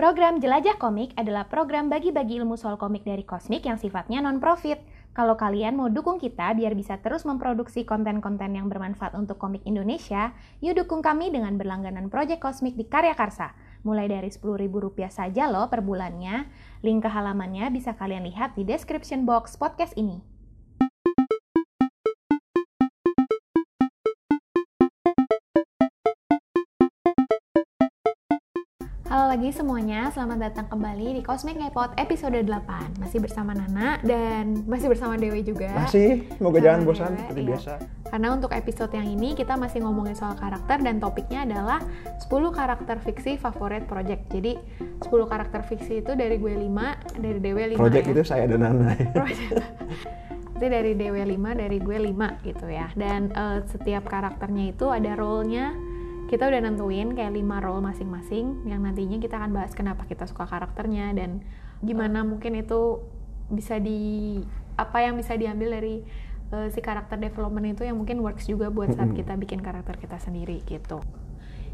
Program Jelajah Komik adalah program bagi-bagi ilmu soal komik dari Kosmik yang sifatnya non-profit. Kalau kalian mau dukung kita biar bisa terus memproduksi konten-konten yang bermanfaat untuk komik Indonesia, yuk dukung kami dengan berlangganan Project Kosmik di Karya Karsa. Mulai dari Rp10.000 saja loh per bulannya. Link ke halamannya bisa kalian lihat di description box podcast ini. Halo lagi semuanya, selamat datang kembali di Cosmic Ngepot episode 8 Masih bersama Nana dan masih bersama Dewi juga Masih, semoga Sama jangan bosan Dewe, seperti iya. biasa. Karena untuk episode yang ini kita masih ngomongin soal karakter dan topiknya adalah 10 karakter fiksi favorit project Jadi 10 karakter fiksi itu dari gue 5, dari Dewi 5 Project ya itu saya dan Nana. Project. itu dari DW 5 dari gue 5 gitu ya dan eh, setiap karakternya itu ada role-nya kita udah nentuin kayak 5 role masing-masing yang nantinya kita akan bahas kenapa kita suka karakternya dan gimana mungkin itu bisa di apa yang bisa diambil dari eh, si karakter development itu yang mungkin works juga buat saat kita bikin karakter kita sendiri gitu.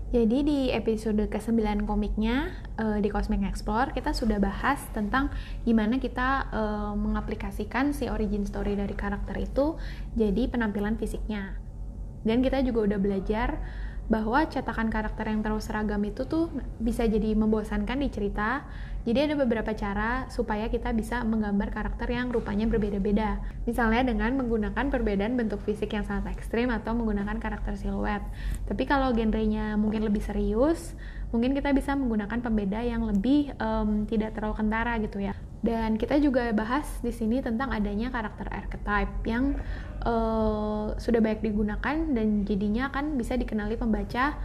Jadi di episode ke-9 komiknya eh, di Cosmic Explore kita sudah bahas tentang gimana kita eh, mengaplikasikan si origin story dari karakter itu jadi penampilan fisiknya. Dan kita juga udah belajar bahwa cetakan karakter yang terlalu seragam itu tuh bisa jadi membosankan di cerita. Jadi ada beberapa cara supaya kita bisa menggambar karakter yang rupanya berbeda-beda. Misalnya dengan menggunakan perbedaan bentuk fisik yang sangat ekstrim atau menggunakan karakter siluet. Tapi kalau genrenya mungkin lebih serius, mungkin kita bisa menggunakan pembeda yang lebih em, tidak terlalu kentara gitu ya. Dan kita juga bahas di sini tentang adanya karakter archetype yang eh, sudah banyak digunakan dan jadinya kan bisa dikenali pembaca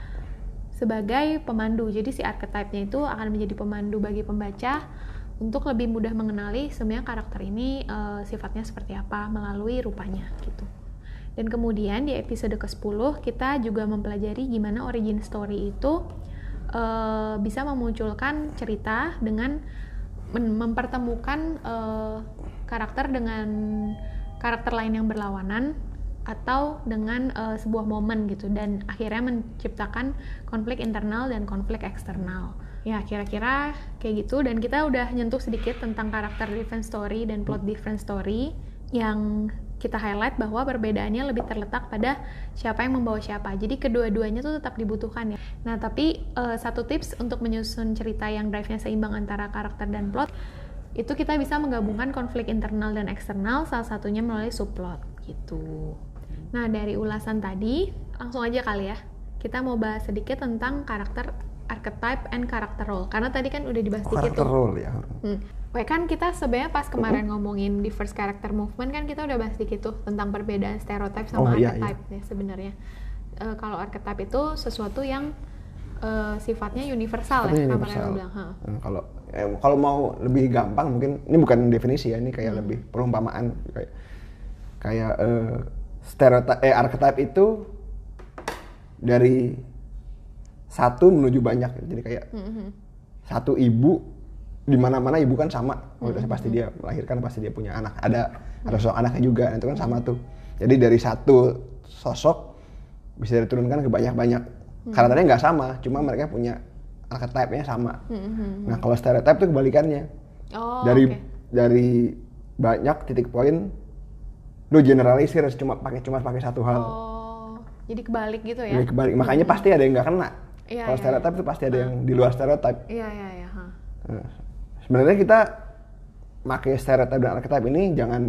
sebagai pemandu. Jadi si archetype-nya itu akan menjadi pemandu bagi pembaca untuk lebih mudah mengenali sebenarnya karakter ini eh, sifatnya seperti apa melalui rupanya gitu. Dan kemudian di episode ke-10 kita juga mempelajari gimana origin story itu eh, bisa memunculkan cerita dengan mempertemukan eh, karakter dengan karakter lain yang berlawanan atau dengan eh, sebuah momen gitu dan akhirnya menciptakan konflik internal dan konflik eksternal. Ya, kira-kira kayak gitu dan kita udah nyentuh sedikit tentang karakter different story dan plot different story yang kita highlight bahwa perbedaannya lebih terletak pada siapa yang membawa siapa. Jadi kedua-duanya tuh tetap dibutuhkan ya. Nah, tapi eh, satu tips untuk menyusun cerita yang drive-nya seimbang antara karakter dan plot itu kita bisa menggabungkan konflik internal dan eksternal salah satunya melalui subplot gitu. Nah, dari ulasan tadi, langsung aja kali ya. Kita mau bahas sedikit tentang karakter archetype and karakter role. Karena tadi kan udah dibahas dikit tuh. role ya. Hmm. Weh, kan kita sebenarnya pas kemarin ngomongin di first character movement kan kita udah bahas dikit tuh tentang perbedaan stereotype sama Oh, iya, archetype ya sebenarnya. Eh, kalau archetype itu sesuatu yang eh, sifatnya universal Tapi ya, universal. bilang. ha. Hmm, Kalau eh, kalau mau lebih gampang mungkin ini bukan definisi ya, ini kayak Hmm. lebih perumpamaan kayak kayak eh, stereotype eh archetype itu dari satu menuju banyak. Jadi kayak Mhm. satu ibu di mana-mana ibu kan sama. Oh, Hmm. udah pasti dia melahirkan pasti dia punya anak. Ada ada sosok anaknya juga. Nah, itu kan sama tuh. Jadi dari satu sosok bisa diturunkan ke banyak-banyak. Hmm. Karakternya nggak sama, cuma mereka punya archetype-nya sama. Mhm. Nah, kalau stereotype itu kebalikannya. Oh, dari oke. dari banyak titik poin lu generalisir cuma pakai cuma pakai satu hal. Oh, jadi kebalik gitu ya? Jadi kebalik. Makanya pasti ada yang nggak kena. Iya, kalau iya, stereotype itu pasti ada yang di luar stereotype. Iya, iya, iya. Nah, sebenarnya kita pakai stereotype dan archetype ini jangan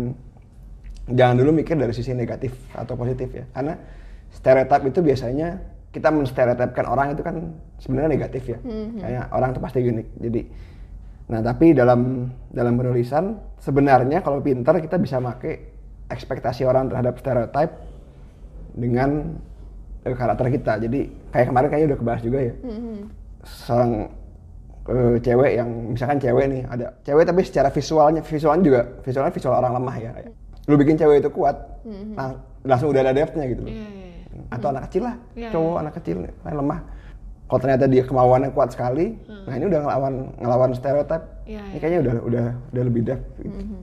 jangan dulu mikir dari sisi negatif atau positif ya karena stereotype itu biasanya kita menstereotipkan orang itu kan sebenarnya negatif ya. Kayak orang itu pasti unik. Jadi nah tapi dalam dalam penulisan sebenarnya kalau pintar kita bisa pakai ekspektasi orang terhadap stereotype dengan eh, karakter kita. Jadi kayak kemarin kayaknya udah kebahas juga ya. Mhm. seorang eh, cewek yang misalkan cewek nih ada cewek tapi secara visualnya visualnya juga visualnya visual orang lemah ya. Lu bikin cewek itu kuat lang- langsung udah ada depthnya gitu loh. Iya, iya, iya. atau anak kecil lah Iya, cowok anak kecil yang lemah kalau ternyata dia kemauannya kuat sekali nah ini udah ngelawan ngelawan stereotip Iya, ini iya. kayaknya udah udah udah lebih depth gitu. Mhm.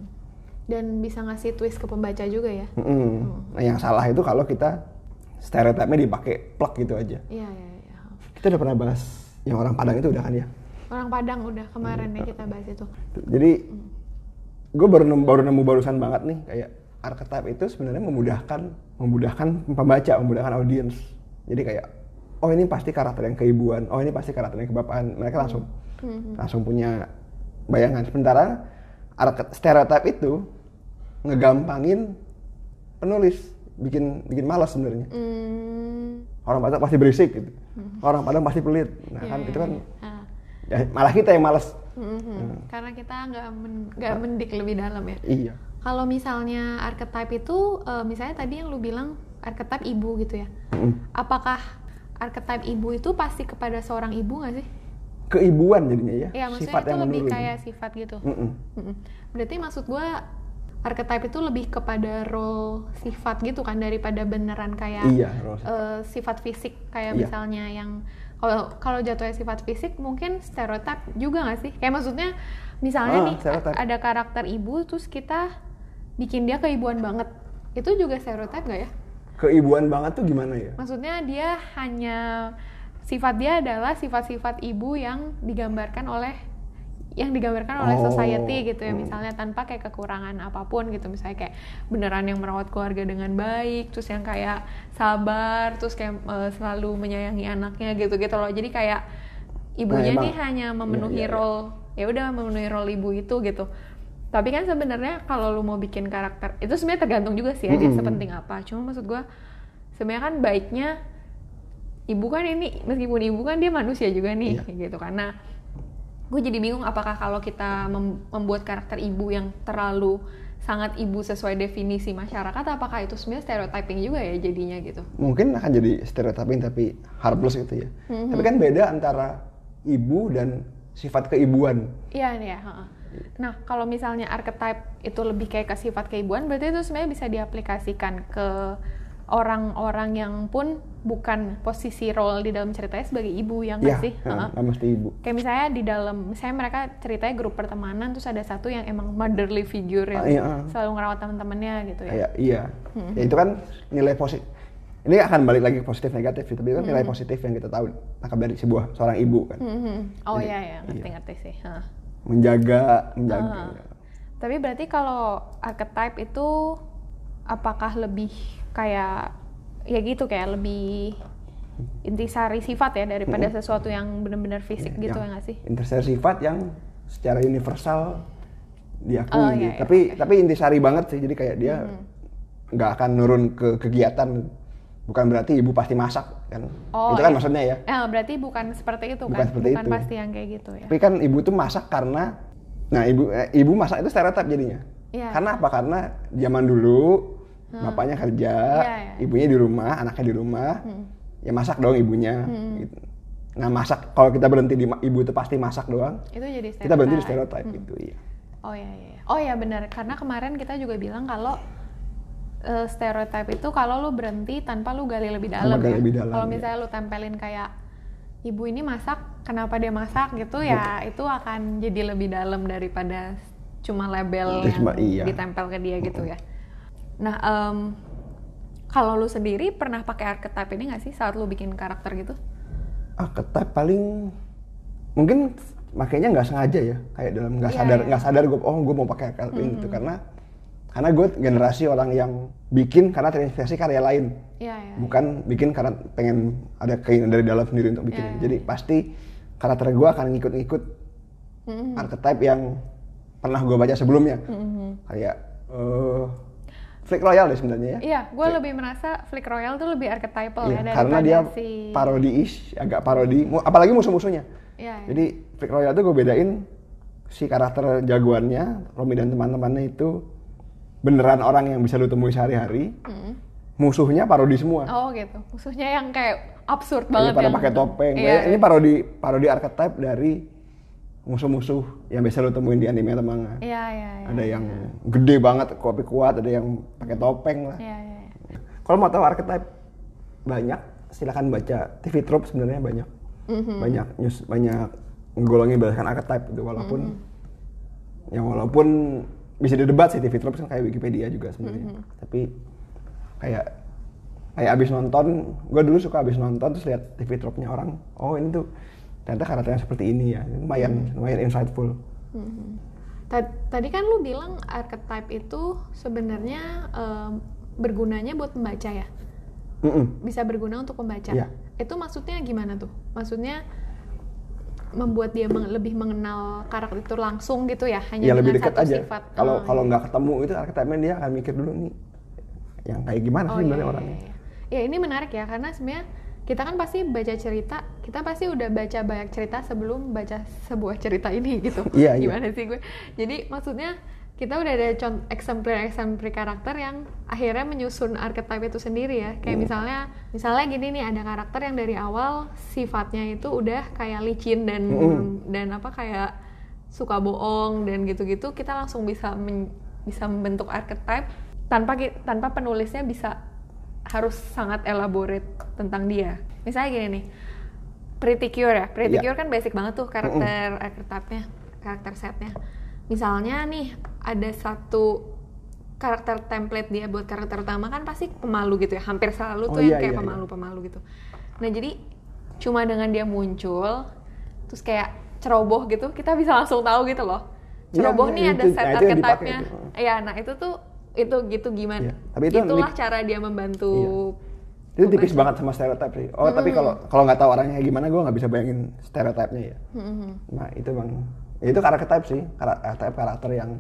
Dan bisa ngasih twist ke pembaca juga ya? Mm-mm. Nah, yang salah itu kalau kita stereotipnya dipakai plek gitu aja Iya, iya, iya. kita udah pernah bahas yang orang Padang itu udah kan ya Orang Padang udah kemarin ya kita bahas itu. Jadi gue baru nemu, baru nemu barusan banget nih kayak archetype itu sebenarnya memudahkan memudahkan pembaca, memudahkan audiens. Jadi kayak oh ini pasti karakter yang keibuan, oh ini pasti karakter yang kebapaan. Mereka langsung langsung punya bayangan. Sementara stereotip itu ngegampangin penulis, bikin bikin malas sebenarnya. Hmm, Orang Padang pasti berisik gitu. Orang Padang pasti pelit. Nah, kan iya, itu kan iya. Ah. ya, malah kita yang malas. Mhm. Karena kita nggak men- mendik lebih dalam ya. Iya. Kalau misalnya archetype itu, eh, misalnya tadi yang lu bilang archetype ibu gitu ya. Mm-mm. Apakah archetype ibu itu pasti kepada seorang ibu nggak sih? Keibuan jadinya ya. Iya, maksudnya sifat itu yang lebih menurun. kayak sifat gitu. Mm-mm. Mm-mm. Berarti maksud gua archetype itu lebih kepada role sifat gitu kan daripada beneran kayak Iya, role sifat. eh, sifat fisik kayak Iya. misalnya yang kalau kalau jatuhnya sifat fisik mungkin stereotip juga nggak sih? Kayak maksudnya misalnya Ah, nih stereotype. ada karakter ibu terus kita bikin dia keibuan banget. Itu juga stereotip nggak ya? Keibuan banget tuh gimana ya? Maksudnya dia hanya sifat dia adalah sifat-sifat ibu yang digambarkan oleh yang digambarkan oleh Oh. society gitu ya Hmm. misalnya tanpa kayak kekurangan apa pun gitu misalnya kayak beneran yang merawat keluarga dengan baik terus yang kayak sabar terus kayak eh, selalu menyayangi anaknya gitu-gitu loh jadi kayak ibunya emang- nih hanya memenuhi iya, iya. role ya udah memenuhi role ibu itu gitu tapi kan sebenarnya kalau lu mau bikin karakter itu sebenarnya tergantung juga sih ya dia Mm-mm. sepenting apa cuma maksud gua sebenarnya kan baiknya ibu kan ini meskipun ibu kan dia manusia juga nih Iya. kayak gitu karena gue jadi bingung apakah kalau kita mem- membuat karakter ibu yang terlalu sangat ibu sesuai definisi masyarakat apakah itu sebenarnya stereotyping juga ya jadinya gitu Mungkin akan jadi stereotyping tapi harmless gitu ya. Mhm. Tapi kan beda antara ibu dan sifat keibuan. iya nih ya heeh. Nah kalau misalnya archetype itu lebih kayak ke sifat keibuan berarti itu sebenarnya bisa diaplikasikan ke orang-orang yang pun bukan posisi role di dalam ceritanya sebagai ibu yang Iya, sih ya, nggak mesti ibu. kayak misalnya di dalam misalnya mereka ceritanya grup pertemanan terus ada satu yang emang motherly figure yang Ah, iya. selalu ngerawat teman-temannya gitu ya Kayak iya. Ya itu kan nilai positif. Ini akan balik lagi ke positif negatif, tapi itu kan nilai positif yang kita tahu tangkap dari sebuah seorang ibu kan. Mhm. oh Jadi, iya ya iya. ngerti-ngerti sih. Menjaga, menjaga. Ah. tapi berarti kalau archetype itu apakah lebih kayak ya gitu kayak lebih intisari sifat ya daripada sesuatu yang benar-benar fisik gitu ya yang nggak sih Intersari sifat yang secara universal diakui. Oh, gitu. iya, iya, tapi oke. tapi intisari banget sih. Jadi kayak dia nggak akan nurun ke kegiatan. Bukan berarti ibu pasti masak kan. Oh, itu kan iya. maksudnya ya. Eh, berarti bukan seperti itu Bukan kan seperti bukan itu. pasti yang kayak gitu ya Tapi kan ibu tuh masak karena nah ibu eh, ibu masak itu stereotip jadinya. Iya. Karena apa? Karena zaman dulu bapaknya kerja, Iya, iya. ibunya di rumah, anaknya di rumah. Hmm. Ya masak dong ibunya gitu. Nah, masak kalau kita berhenti di ibu itu pasti masak doang. itu jadi Kita berhenti di stereotype. stereotip gitu, iya. Oh iya. iya. Oh iya benar. Karena kemarin kita juga bilang kalau eh, stereotip itu kalau lu berhenti tanpa lu gali lebih dalam. gali ya. lebih dalam, Kalau iya. misalnya lu tempelin kayak ibu ini masak, kenapa dia masak gitu ya, itu akan jadi lebih dalam daripada cuma label Ya, yang cuma- iya. ditempel ke dia gitu ya. Nah, em, kalau lu sendiri pernah pakai archetype ini nggak sih saat lu bikin karakter gitu? Archetype paling mungkin makanya nggak sengaja ya, kayak dalam nggak Iya, sadar iya. nggak sadar gue oh gue mau pakai archetype ini gitu karena karena gue generasi orang yang bikin karena terinspirasi karya lain. Iya, iya. bukan bikin karena pengen ada keinginan dari dalam sendiri untuk bikin. Ya, ya. Jadi pasti karakter gue akan ngikut-ngikut Mhm. archetype yang pernah gue baca sebelumnya. Mhm. Kayak eh Flick Royal deh sebenarnya ya. Iya, gue lebih merasa Flick Royal tuh lebih archetypal Iya, ya daripada karena dia si parodi-ish, agak parodi, apalagi musuh-musuhnya. Iya, iya. Jadi Flick Royal tuh gue bedain si karakter jagoannya, Romi dan teman-temannya itu beneran orang yang bisa lu temui sehari-hari. Mm. Musuhnya parodi semua. Oh gitu. Musuhnya yang kayak absurd Iya, banget pada yang- pakai topeng. Iya, Ini parodi parodi archetype dari musuh-musuh yang biasa lo temuin di anime atau manga. Iya, iya, iya. Ada yang gede banget, kopi kuat, ada yang pakai topeng lah. Iya, iya. iya. Kalau mau tahu archetype banyak, silakan baca TV Trope sebenarnya banyak. Mhm. Banyak news, banyak menggolongi berdasarkan archetype itu walaupun Mhm. yang walaupun bisa didebat sih TV Trope kan kayak Wikipedia juga sebenarnya. Mhm. Tapi kayak kayak abis nonton, gue dulu suka abis nonton terus lihat TV Trope-nya orang, oh ini tuh ternyata karakternya seperti ini ya lumayan lumayan insightful Ta- Tadi kan lu bilang archetype itu sebenarnya em, bergunanya buat pembaca ya? Mm-mm. Bisa berguna untuk pembaca. Iya. Itu maksudnya gimana tuh? Maksudnya membuat dia meng- lebih mengenal karakter itu langsung gitu ya? Hanya ya lebih dekat satu aja sifat. kalau Oh, kalau iya. nggak ketemu itu archetype dia akan mikir dulu nih yang kayak gimana Oh, sih sebenarnya iya, orangnya iya, iya. Ya ini menarik ya karena sebenarnya kita kan pasti baca cerita, kita pasti udah baca banyak cerita sebelum baca sebuah cerita ini gitu. Iya, iya. Gimana sih gue? Jadi maksudnya kita udah ada contoh exemplary-exemplary karakter yang akhirnya menyusun archetype itu sendiri ya. Kayak Hmm. misalnya misalnya gini nih ada karakter yang dari awal sifatnya itu udah kayak licin dan Mm-mm. dan apa kayak suka bohong dan gitu-gitu kita langsung bisa men- bisa membentuk archetype tanpa tanpa penulisnya bisa harus sangat elaborate tentang dia. Misalnya gini nih, Pretty Cure ya. Pretty Iya. Cure kan basic banget tuh karakter archetype-nya, karakter setnya. Misalnya nih ada satu karakter template dia buat karakter utama kan pasti pemalu gitu ya. Hampir selalu Oh, tuh yang iya, kayak iya, iya. pemalu-pemalu gitu. Nah jadi cuma dengan dia muncul, terus kayak ceroboh gitu, kita bisa langsung tahu gitu loh. Iya, Ceroboh iya, nih ada itu- set nah, archetype-nya. Iya, nah itu tuh itu gitu gimana? Iya, tapi itu Itulah cara dia membantu. itu tipis banget sama stereotip sih oh tapi kalau kalau nggak tahu orangnya gimana gue nggak bisa bayangin stereotipnya ya Mhm. nah itu bang ya itu karakter sih karakter karakter yang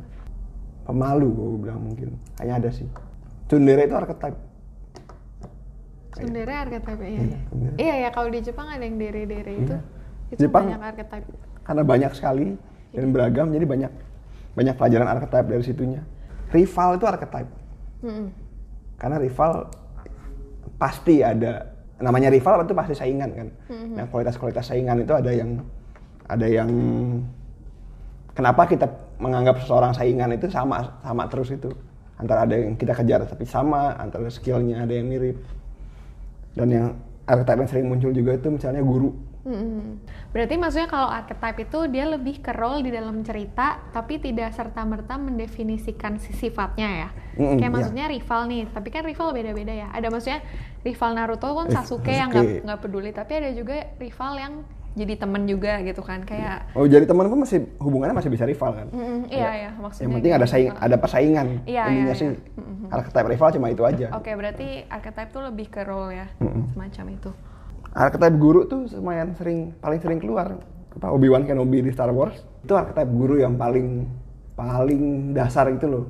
pemalu gue bilang mungkin hanya ada sih Tsundere itu archetype Sundere archetype iya. Iya, Iya, Tsundere. iya ya kalau di Jepang ada yang dere-dere itu. Iya. Itu Jepang- banyak archetype. karena banyak sekali dan beragam jadi banyak banyak pelajaran archetype dari situnya rival itu archetype Mm-mm. karena rival pasti ada namanya rival itu pasti saingan kan nah kualitas-kualitas saingan itu ada yang ada yang kenapa kita menganggap seseorang saingan itu sama sama terus itu antara ada yang kita kejar tapi sama antara skillnya ada yang mirip dan yang archetype yang sering muncul juga itu misalnya guru Mm-mm. Berarti maksudnya kalau archetype itu dia lebih ke role di dalam cerita, tapi tidak serta merta mendefinisikan si sifatnya ya. Mm-mm, Kayak iya. maksudnya rival nih, tapi kan rival beda-beda ya. Ada maksudnya rival Naruto kan Eh, Sasuke yang Sasuke. nggak nggak peduli, tapi ada juga rival yang jadi temen juga gitu kan, kayak oh jadi teman pun masih hubungannya masih bisa rival kan Mm-mm, iya iya maksudnya. yang penting ada gitu. saing ada persaingan Iya, intinya iya, sih iya. archetype rival cuma itu aja Oke, berarti archetype tuh lebih ke role ya, Mm-mm. semacam itu. archetype guru tuh lumayan sering paling sering keluar apa Obi Wan Kenobi di Star Wars itu archetype guru yang paling paling dasar gitu loh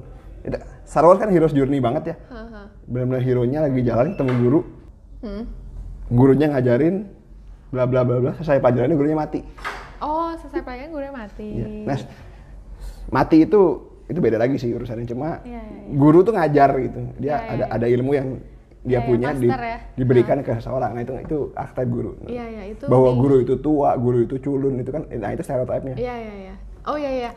Star Wars kan hero's journey banget ya Haha. benar-benar hero nya lagi jalan ketemu guru Hmm. gurunya ngajarin bla bla bla bla selesai pelajarannya gurunya mati Oh, selesai pelajaran udah mati. Iya. nah mati itu itu beda lagi sih urusannya cuma Iya, iya, iya. guru tuh ngajar gitu dia Iya, iya, ada iya. ada ilmu yang dia Iya, iya, punya di- master ya. diberikan ke seseorang nah itu itu archetype guru Iya, iya, itu bahwa di- guru itu tua guru itu culun itu kan nah itu stereotipnya Iya iya iya. Oh iya iya.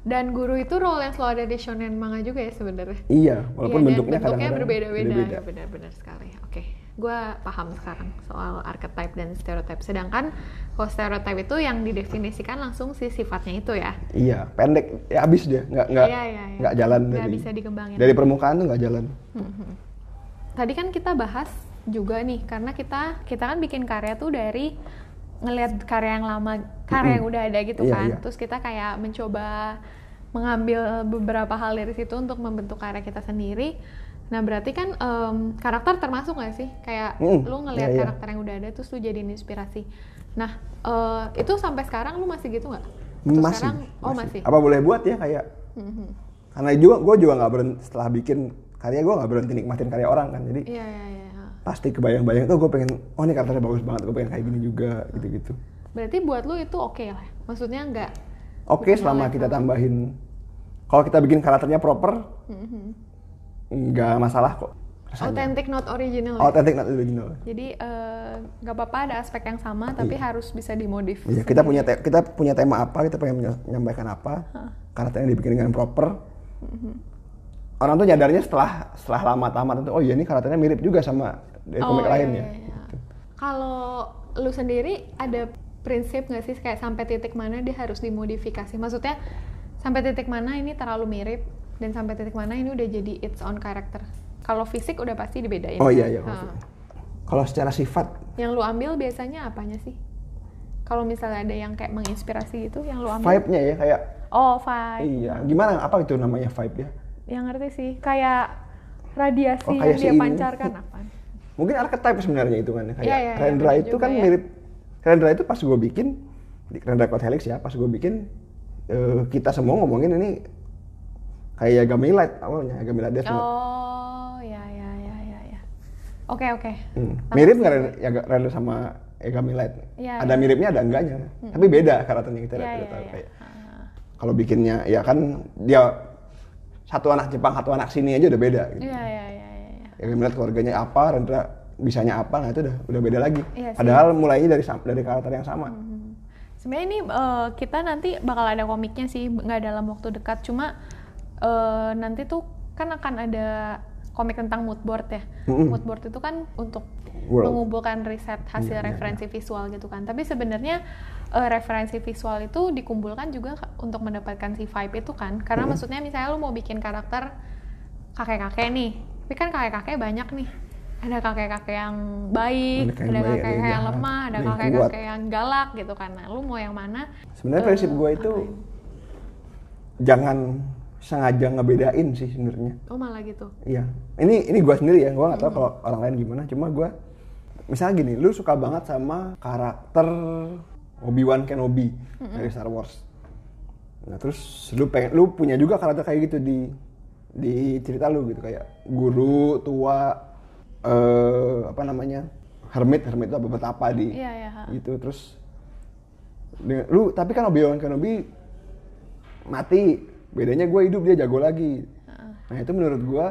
Dan guru itu role yang selalu ada di shonen manga juga ya sebenarnya. iya walaupun Iya, bentuknya kadang-kadang berbeda-beda. beda-beda. Ya, benar-benar sekali. Oke, gue paham sekarang soal archetype dan stereotype. Sedangkan kalau stereotype itu yang didefinisikan langsung si sifatnya itu ya. iya pendek ya habis dia nggak nggak Iya, iya, iya. nggak jalan Nggak dari bisa dikembangin. dari permukaan tuh nggak jalan Mhm. Tadi kan kita bahas juga nih karena kita kita kan bikin karya tuh dari ngelihat karya yang lama, karya yang udah ada gitu Iya, kan. iya. Terus kita kayak mencoba mengambil beberapa hal dari situ untuk membentuk karya kita sendiri. Nah berarti kan em, karakter termasuk nggak sih? Kayak Mm, lu ngelihat iya, iya. karakter yang udah ada terus lu jadiin inspirasi. Nah eh, itu sampai sekarang lu masih gitu nggak? Masih, sekarang? Oh masih. apa boleh buat ya kayak Mhm. karena juga gue juga nggak berhenti setelah bikin karya gue nggak berhenti nikmatin karya orang kan jadi Iya iya iya. pasti kebayang-bayang tuh gue pengen oh ini karakternya bagus banget gue pengen kayak gini juga gitu-gitu Berarti buat lu itu oke lah. Maksudnya nggak oke Bukan selama kita tambahin kalau kita bikin karakternya proper Mhm. Nggak masalah kok rasanya. Authentic not original. ya? authentic not original Jadi eh, nggak apa-apa ada aspek yang sama tapi harus bisa dimodif. Iya, kita punya kita punya tema apa, kita pengen menyampaikan apa, karakternya dibikin dengan proper. Mm-hmm. Orang tuh nyadarnya setelah setelah lama tamat itu, oh iya ini karakternya mirip juga sama dari komik iya, lainnya. iya, iya. Gitu. Kalau lu sendiri ada prinsip nggak sih kayak sampai titik mana dia harus dimodifikasi? Maksudnya sampai titik mana ini terlalu mirip dan sampai titik mana ini udah jadi its own character? Kalau fisik udah pasti dibedain. Oh iya iya. Ha. Kalau secara sifat, Yang lu ambil biasanya apanya sih? kalau misalnya ada yang kayak menginspirasi gitu yang lu ambil Vibe-nya ya kayak oh vibe iya gimana apa itu namanya vibe ya? yang ngerti sih kayak radiasi Oh, yang kayak dia si ini. pancarkan apa Mungkin archetype sebenarnya itu kan ya. kayak iya, iya, Rendra itu kan ya. mirip Rendra itu pas gue bikin di Rendra Code Helix ya pas gue bikin eh, kita semua ngomongin ini kayak Yagami Light awalnya Yagami Light Death Note. oh ya ya ya ya ya oke oke Hmm. Sama Mirip nggak Yaga- Rendra sama Yagami Light? Iya, ada iya. miripnya ada enggaknya, tapi beda karakternya kita kita iya, tahu iya. kayak. Ah. Kalau bikinnya ya kan dia satu anak Jepang satu anak sini aja udah beda gitu. Iya, iya, iya, iya, iya. Yagami Light keluarganya apa, Rendra bisanya apa, nah itu udah udah beda lagi. Iya sih. Padahal mulainya dari dari karakter yang sama. Hmm. Sebenarnya ini eh, kita nanti bakal ada komiknya sih, nggak dalam waktu dekat. Cuma eh, nanti tuh kan akan ada komik tentang mood board ya. Mm-mm. Mood board itu kan untuk World. mengumpulkan riset hasil Iya, iya, referensi visual gitu kan. Tapi sebenarnya eh, referensi visual itu dikumpulkan juga untuk mendapatkan si vibe itu kan. Karena Mm-mm. maksudnya misalnya lu mau bikin karakter kakek-kakek nih, tapi kan kakek-kakek banyak nih. Ada kakek-kakek yang baik, Ada yang ada baik, ada yang kakek-kakek yang lemah, ada kakek-kakek yang galak gitu kan. Nah, lu mau yang mana? Sebenarnya Eh, prinsip gue itu jangan sengaja ngebedain sih sebenarnya. Oh malah gitu. Iya. Ini ini gue sendiri ya. Gue nggak tahu kalau orang lain gimana. Cuma gue misalnya gini, lu suka banget sama karakter Obi Wan Kenobi dari Star Wars. Nah terus lu pengen, lu punya juga karakter kayak gitu di di cerita lu gitu kayak guru tua eh apa namanya hermit hermit itu apa betapa di Iya, iya, ha. gitu terus dengan- lu tapi kan Obi Wan Kenobi mati bedanya gue hidup dia jago lagi Heeh. nah itu menurut gue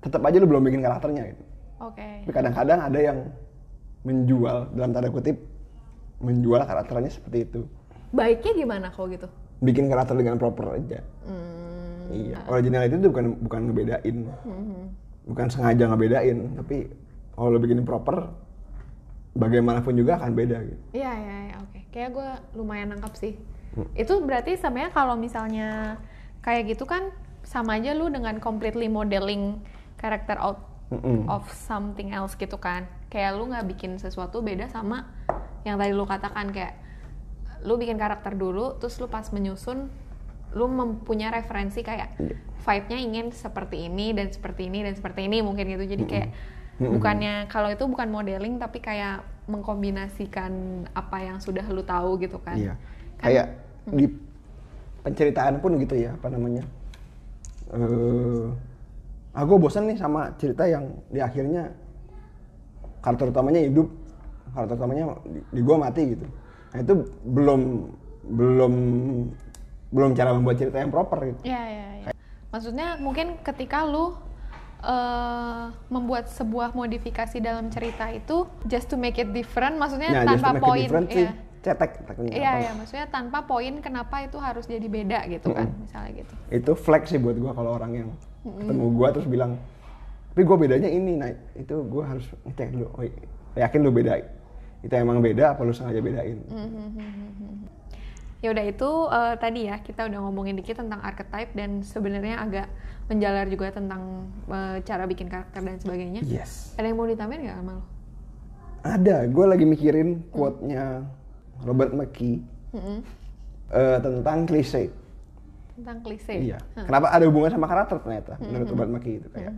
tetap aja lu belum bikin karakternya gitu Oke. tapi kadang-kadang ada yang menjual dalam tanda kutip menjual karakternya seperti itu Baiknya gimana kalau gitu? bikin karakter dengan proper aja Hmm. iya original itu tuh bukan bukan ngebedain Mhm. bukan sengaja ngebedain tapi kalau lu bikin proper bagaimanapun juga akan beda gitu Iya, iya, iya, oke. Kayak gue lumayan nangkap sih. Itu berarti sebenarnya kalau misalnya kayak gitu kan sama aja lu dengan completely modeling karakter out Mm-mm. of something else gitu kan. Kayak lu nggak bikin sesuatu beda sama yang tadi lu katakan kayak lu bikin karakter dulu, terus lu pas menyusun lu mempunyai referensi kayak vibe-nya ingin seperti ini dan seperti ini dan seperti ini mungkin gitu. Jadi kayak bukannya kalau itu bukan modeling tapi kayak mengkombinasikan apa yang sudah lu tahu gitu kan. Iya. Kan- Kayak di penceritaan pun gitu ya, apa namanya? Eh, aku bosan nih sama cerita yang di akhirnya karakter utamanya hidup, karakter utamanya di, di gua mati gitu. Nah itu belum belum belum cara membuat cerita yang proper gitu. Iya, iya, iya. Maksudnya mungkin ketika lu eh, membuat sebuah modifikasi dalam cerita itu just to make it different, maksudnya to tanpa poin. Cetek Iya, iya, maksudnya tanpa poin kenapa itu harus jadi beda gitu kan, misalnya gitu. Itu flex sih buat gua kalau orang yang ketemu gua terus bilang, tapi gua bedanya ini, nah itu gua harus ngecek dulu. Oh, yakin lu beda? Itu emang beda apa lu sengaja bedain? Ya udah itu eh, tadi ya kita udah ngomongin dikit tentang archetype dan sebenarnya agak menjalar juga tentang eh, cara bikin karakter dan sebagainya. Yes. Ada yang mau ditambahin nggak sama lo? Ada, gue lagi mikirin quote-nya Robert McKee Mm-mm. eh, tentang klise. Tentang klise. Iya. Hah. Kenapa ada hubungan sama karakter ternyata menurut Robert McKee itu kayak.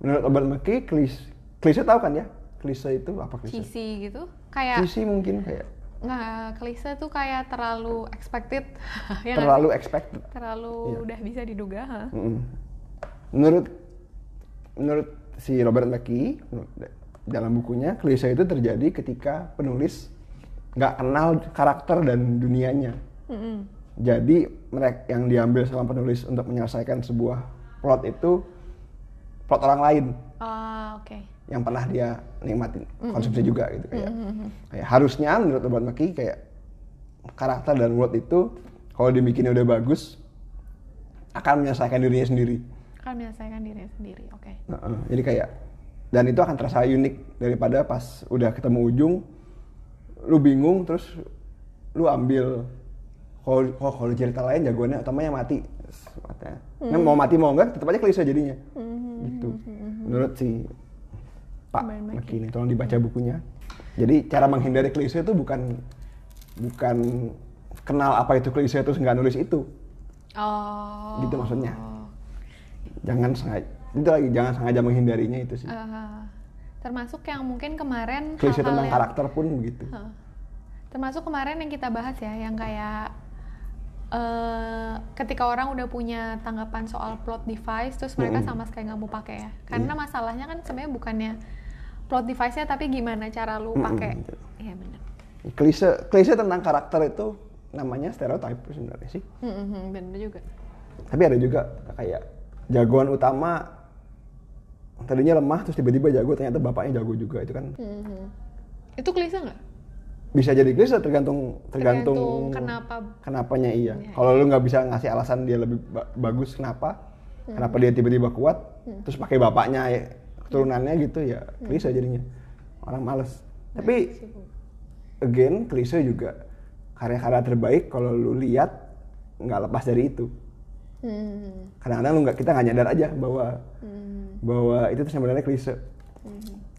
Menurut Robert McKee klise, klise tahu kan ya? Klise itu apa klise? Cheesy gitu. Kayak Cheesy mungkin kayak nggak klise tuh kayak terlalu expected. Ya terlalu sih? expected. terlalu Iya. udah bisa diduga. ha? Mm-mm. Menurut menurut si Robert McKee dalam bukunya klise itu terjadi ketika penulis nggak kenal karakter dan dunianya. Mm-mm. Jadi mereka yang diambil sama penulis untuk menyelesaikan sebuah plot itu plot orang lain Ah, oke. yang pernah dia nikmatin konsumsi juga gitu kayak. Kayak harusnya menurut Robert McKee kayak karakter dan world itu kalau dibikinnya udah bagus akan menyelesaikan dirinya sendiri. Kan menyelesaikan diri sendiri. Oke. Heeh, jadi kayak dan itu akan terasa unik daripada pas udah ketemu ujung lu bingung terus lu ambil. Kalau kalau cerita lain jagoannya utamanya mati. Matanya. Nah, mau mati mau enggak tetap aja klise jadinya. Gitu. menurut si Pak Robert McKee. McKee ini tolong dibaca bukunya. Jadi cara menghindari klise itu bukan bukan kenal apa itu klise terus nggak nulis itu. Oh. gitu maksudnya. Jangan sengaja itu lagi jangan sengaja menghindarinya itu sih. Eh, termasuk yang mungkin kemarin klise tentang yang- karakter pun begitu. Termasuk kemarin yang kita bahas ya, yang kayak eh ketika orang udah punya tanggapan soal plot device, terus mereka Mm-mm. sama sekali nggak mau pakai ya. Karena Iya. masalahnya kan sebenarnya bukannya plot device-nya, tapi gimana cara lu pakai. betul. Iya benar. klise klise tentang karakter itu namanya stereotype sebenarnya sih Mm-mm, bener juga. tapi ada juga kayak jagoan utama tadinya lemah terus tiba-tiba jago ternyata bapaknya jago juga itu kan Mhm. Itu klise nggak? bisa jadi klise tergantung tergantung, Tergantung kenapa. kenapanya iya Iya, kalau lu nggak bisa ngasih alasan dia lebih ba- bagus kenapa Hmm. kenapa dia tiba-tiba kuat terus pakai bapaknya ya, keturunannya gitu ya klise jadinya orang males tapi again klise juga karya-karya terbaik kalau lu lihat nggak lepas dari itu Hmm. kadang-kadang lu nggak kita nggak nyadar aja bahwa Hmm. Bahwa itu sebenarnya klise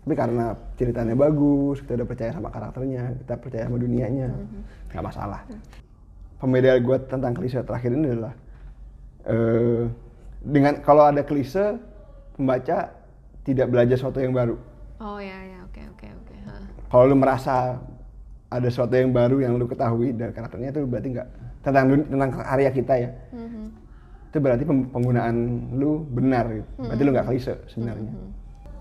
tapi karena ceritanya bagus kita udah percaya sama karakternya kita percaya sama dunianya nggak masalah pembeda gue tentang klise terakhir ini adalah eh, dengan kalau ada klise pembaca tidak belajar sesuatu yang baru Oh ya ya oke oke oke. Heeh. kalau lu merasa ada sesuatu yang baru yang lu ketahui dari karakternya itu berarti nggak tentang tentang karya kita ya Mhm. Itu berarti penggunaan lu benar gitu. berarti lu nggak klise sebenarnya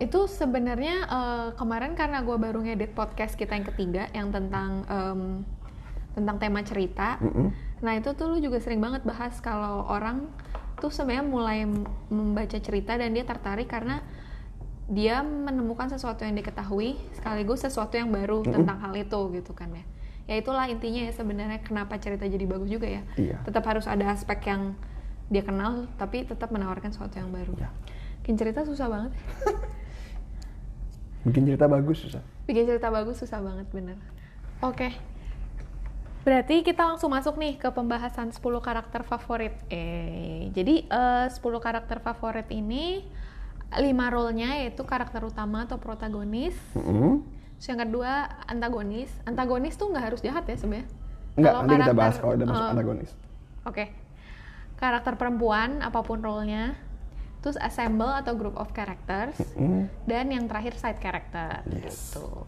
Itu sebenarnya eh, kemarin karena gue baru ngedit podcast kita yang ketiga yang tentang em, tentang tema cerita. Mm-mm. Nah itu tuh lu juga sering banget bahas kalau orang tuh sebenarnya mulai membaca cerita dan dia tertarik karena dia menemukan sesuatu yang diketahui sekaligus sesuatu yang baru tentang hal itu gitu kan ya. Ya itulah intinya ya sebenarnya kenapa cerita jadi bagus juga ya. Iya. Tetap harus ada aspek yang dia kenal tapi tetap menawarkan sesuatu yang baru. Iya. Bikin cerita susah banget. bikin cerita bagus susah Bikin cerita bagus susah banget bener. Oke. Berarti kita langsung masuk nih ke pembahasan 10 karakter favorit. Eh, jadi eh, 10 karakter favorit ini lima role-nya yaitu karakter utama atau protagonis. Mm-mm. Terus yang kedua antagonis. Antagonis tuh nggak harus jahat ya sebenarnya. Enggak, Kalau nanti kita bahas karakter- kalau udah masuk eh, antagonis. Oke. Karakter perempuan apa pun role-nya. Terus assemble atau group of characters. Mm. Dan yang terakhir side character Yes. gitu.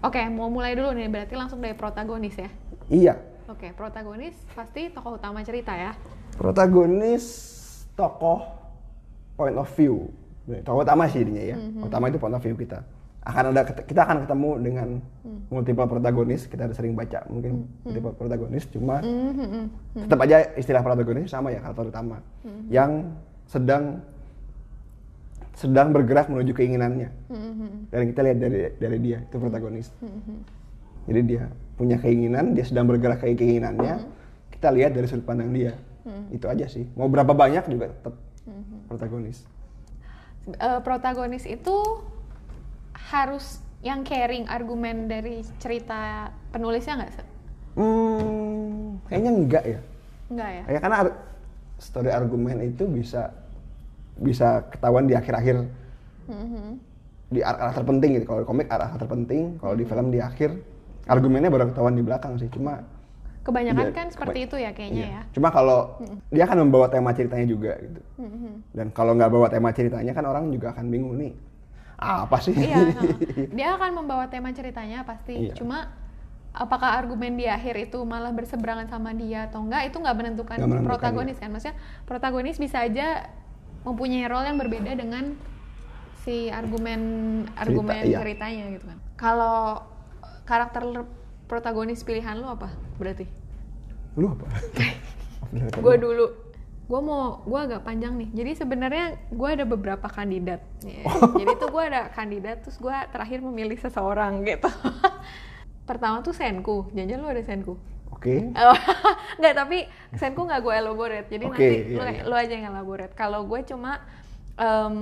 Oke, mau mulai dulu nih. Berarti langsung dari protagonis ya. Iya, Oke, protagonis pasti tokoh utama cerita ya. protagonis tokoh point of view. Tokoh utama sih ininya ya. Mhm. Utama itu point of view kita. Akan ada kita akan ketemu dengan Hmm. multiple protagonis. Kita udah sering baca mungkin multiple protagonis. Cuma Mhm, mhm. tetap aja istilah protagonis sama ya karakter utama Hmm. yang sedang sedang bergerak menuju keinginannya. Mhm, Dan kita lihat dari dari dia itu protagonis. mhm. Jadi dia punya keinginan, dia sedang bergerak ke keinginannya. Kita lihat dari sudut pandang dia. Itu aja sih. Mau berapa banyak juga tetap protagonis. Eh, protagonis itu harus yang caring argumen dari cerita penulisnya nggak? Se? Hmm, kayaknya enggak ya. Enggak ya? Ya karena ar- story argumen itu bisa bisa ketahuan di akhir-akhir Mhm. di arah terpenting gitu. Kalau di komik arah terpenting, kalau di film di akhir argumennya baru ketahuan di belakang sih. Cuma Kebanyakan Iya, kan seperti keba- itu ya kayaknya iya. ya. Cuma kalau dia akan membawa tema ceritanya juga gitu. Mhm. Dan kalau nggak bawa tema ceritanya kan orang juga akan bingung nih. Apa sih? Iya, heeh. dia akan membawa tema ceritanya pasti. Iya. Cuma apakah argumen di akhir itu malah berseberangan sama dia atau enggak itu nggak menentukan, menentukan, protagonis kan? Maksudnya protagonis bisa aja mempunyai role yang berbeda dengan si argumen argumen iya. ceritanya gitu kan. Kalau karakter protagonis pilihan lu apa berarti? Lu apa? gue dulu gue mau gue agak panjang nih. Jadi sebenarnya gue ada beberapa kandidat. Ya, jadi tuh gue ada kandidat terus gue terakhir memilih seseorang gitu. Pertama tuh Senku. Jangan lu ada Senku? Oke. Oh, nggak tapi Senku nggak gue elaborate. Jadi Oke, nanti iya, lu, iya. lu aja yang elaborate. Kalau gue cuma em,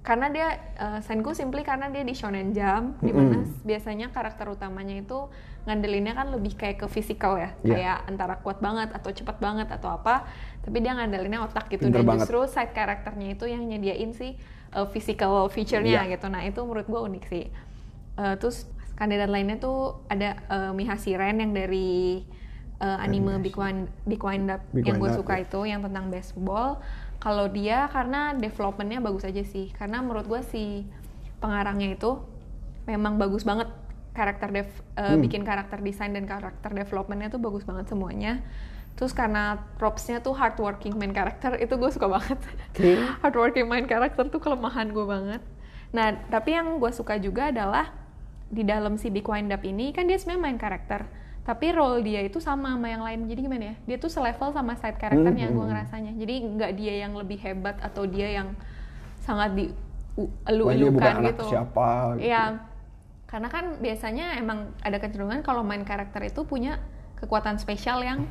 karena dia eh, Senku simply karena dia di Shonen Jump di mana Mm-mm. biasanya karakter utamanya itu ngandelinnya kan lebih kayak ke fisikal ya. Iya. kayak antara kuat banget atau cepat banget atau apa tapi dia ngandelinnya otak gitu Pinter dan banget. justru side karakternya itu yang nyediain sih uh, physical feature-nya Iya. gitu nah itu menurut gue unik sih Uh, terus kandidat lainnya tuh ada uh, Miha Siren yang dari uh, anime Big Wind Big Wind Up Big yang gue suka ya. itu yang tentang baseball. Kalau dia karena developmentnya bagus aja sih. Karena menurut gue si pengarangnya itu memang bagus banget karakter dev uh, Hmm. bikin karakter desain dan karakter developmentnya tuh bagus banget semuanya. Terus karena propsnya tuh hardworking main karakter itu gue suka banget. Oke. hardworking main karakter tuh kelemahan gue banget. Nah tapi yang gue suka juga adalah di dalam si Big Wind Up ini kan dia sebenarnya main karakter. Tapi role dia itu sama sama yang lain. Jadi gimana ya? Dia tuh selevel sama side karakternya Hmm, gue ngerasanya. Jadi nggak dia yang lebih hebat atau dia yang sangat di elu-elukan anak gitu. siapa gitu. Iya. Karena kan biasanya emang ada kecenderungan kalau main karakter itu punya kekuatan spesial yang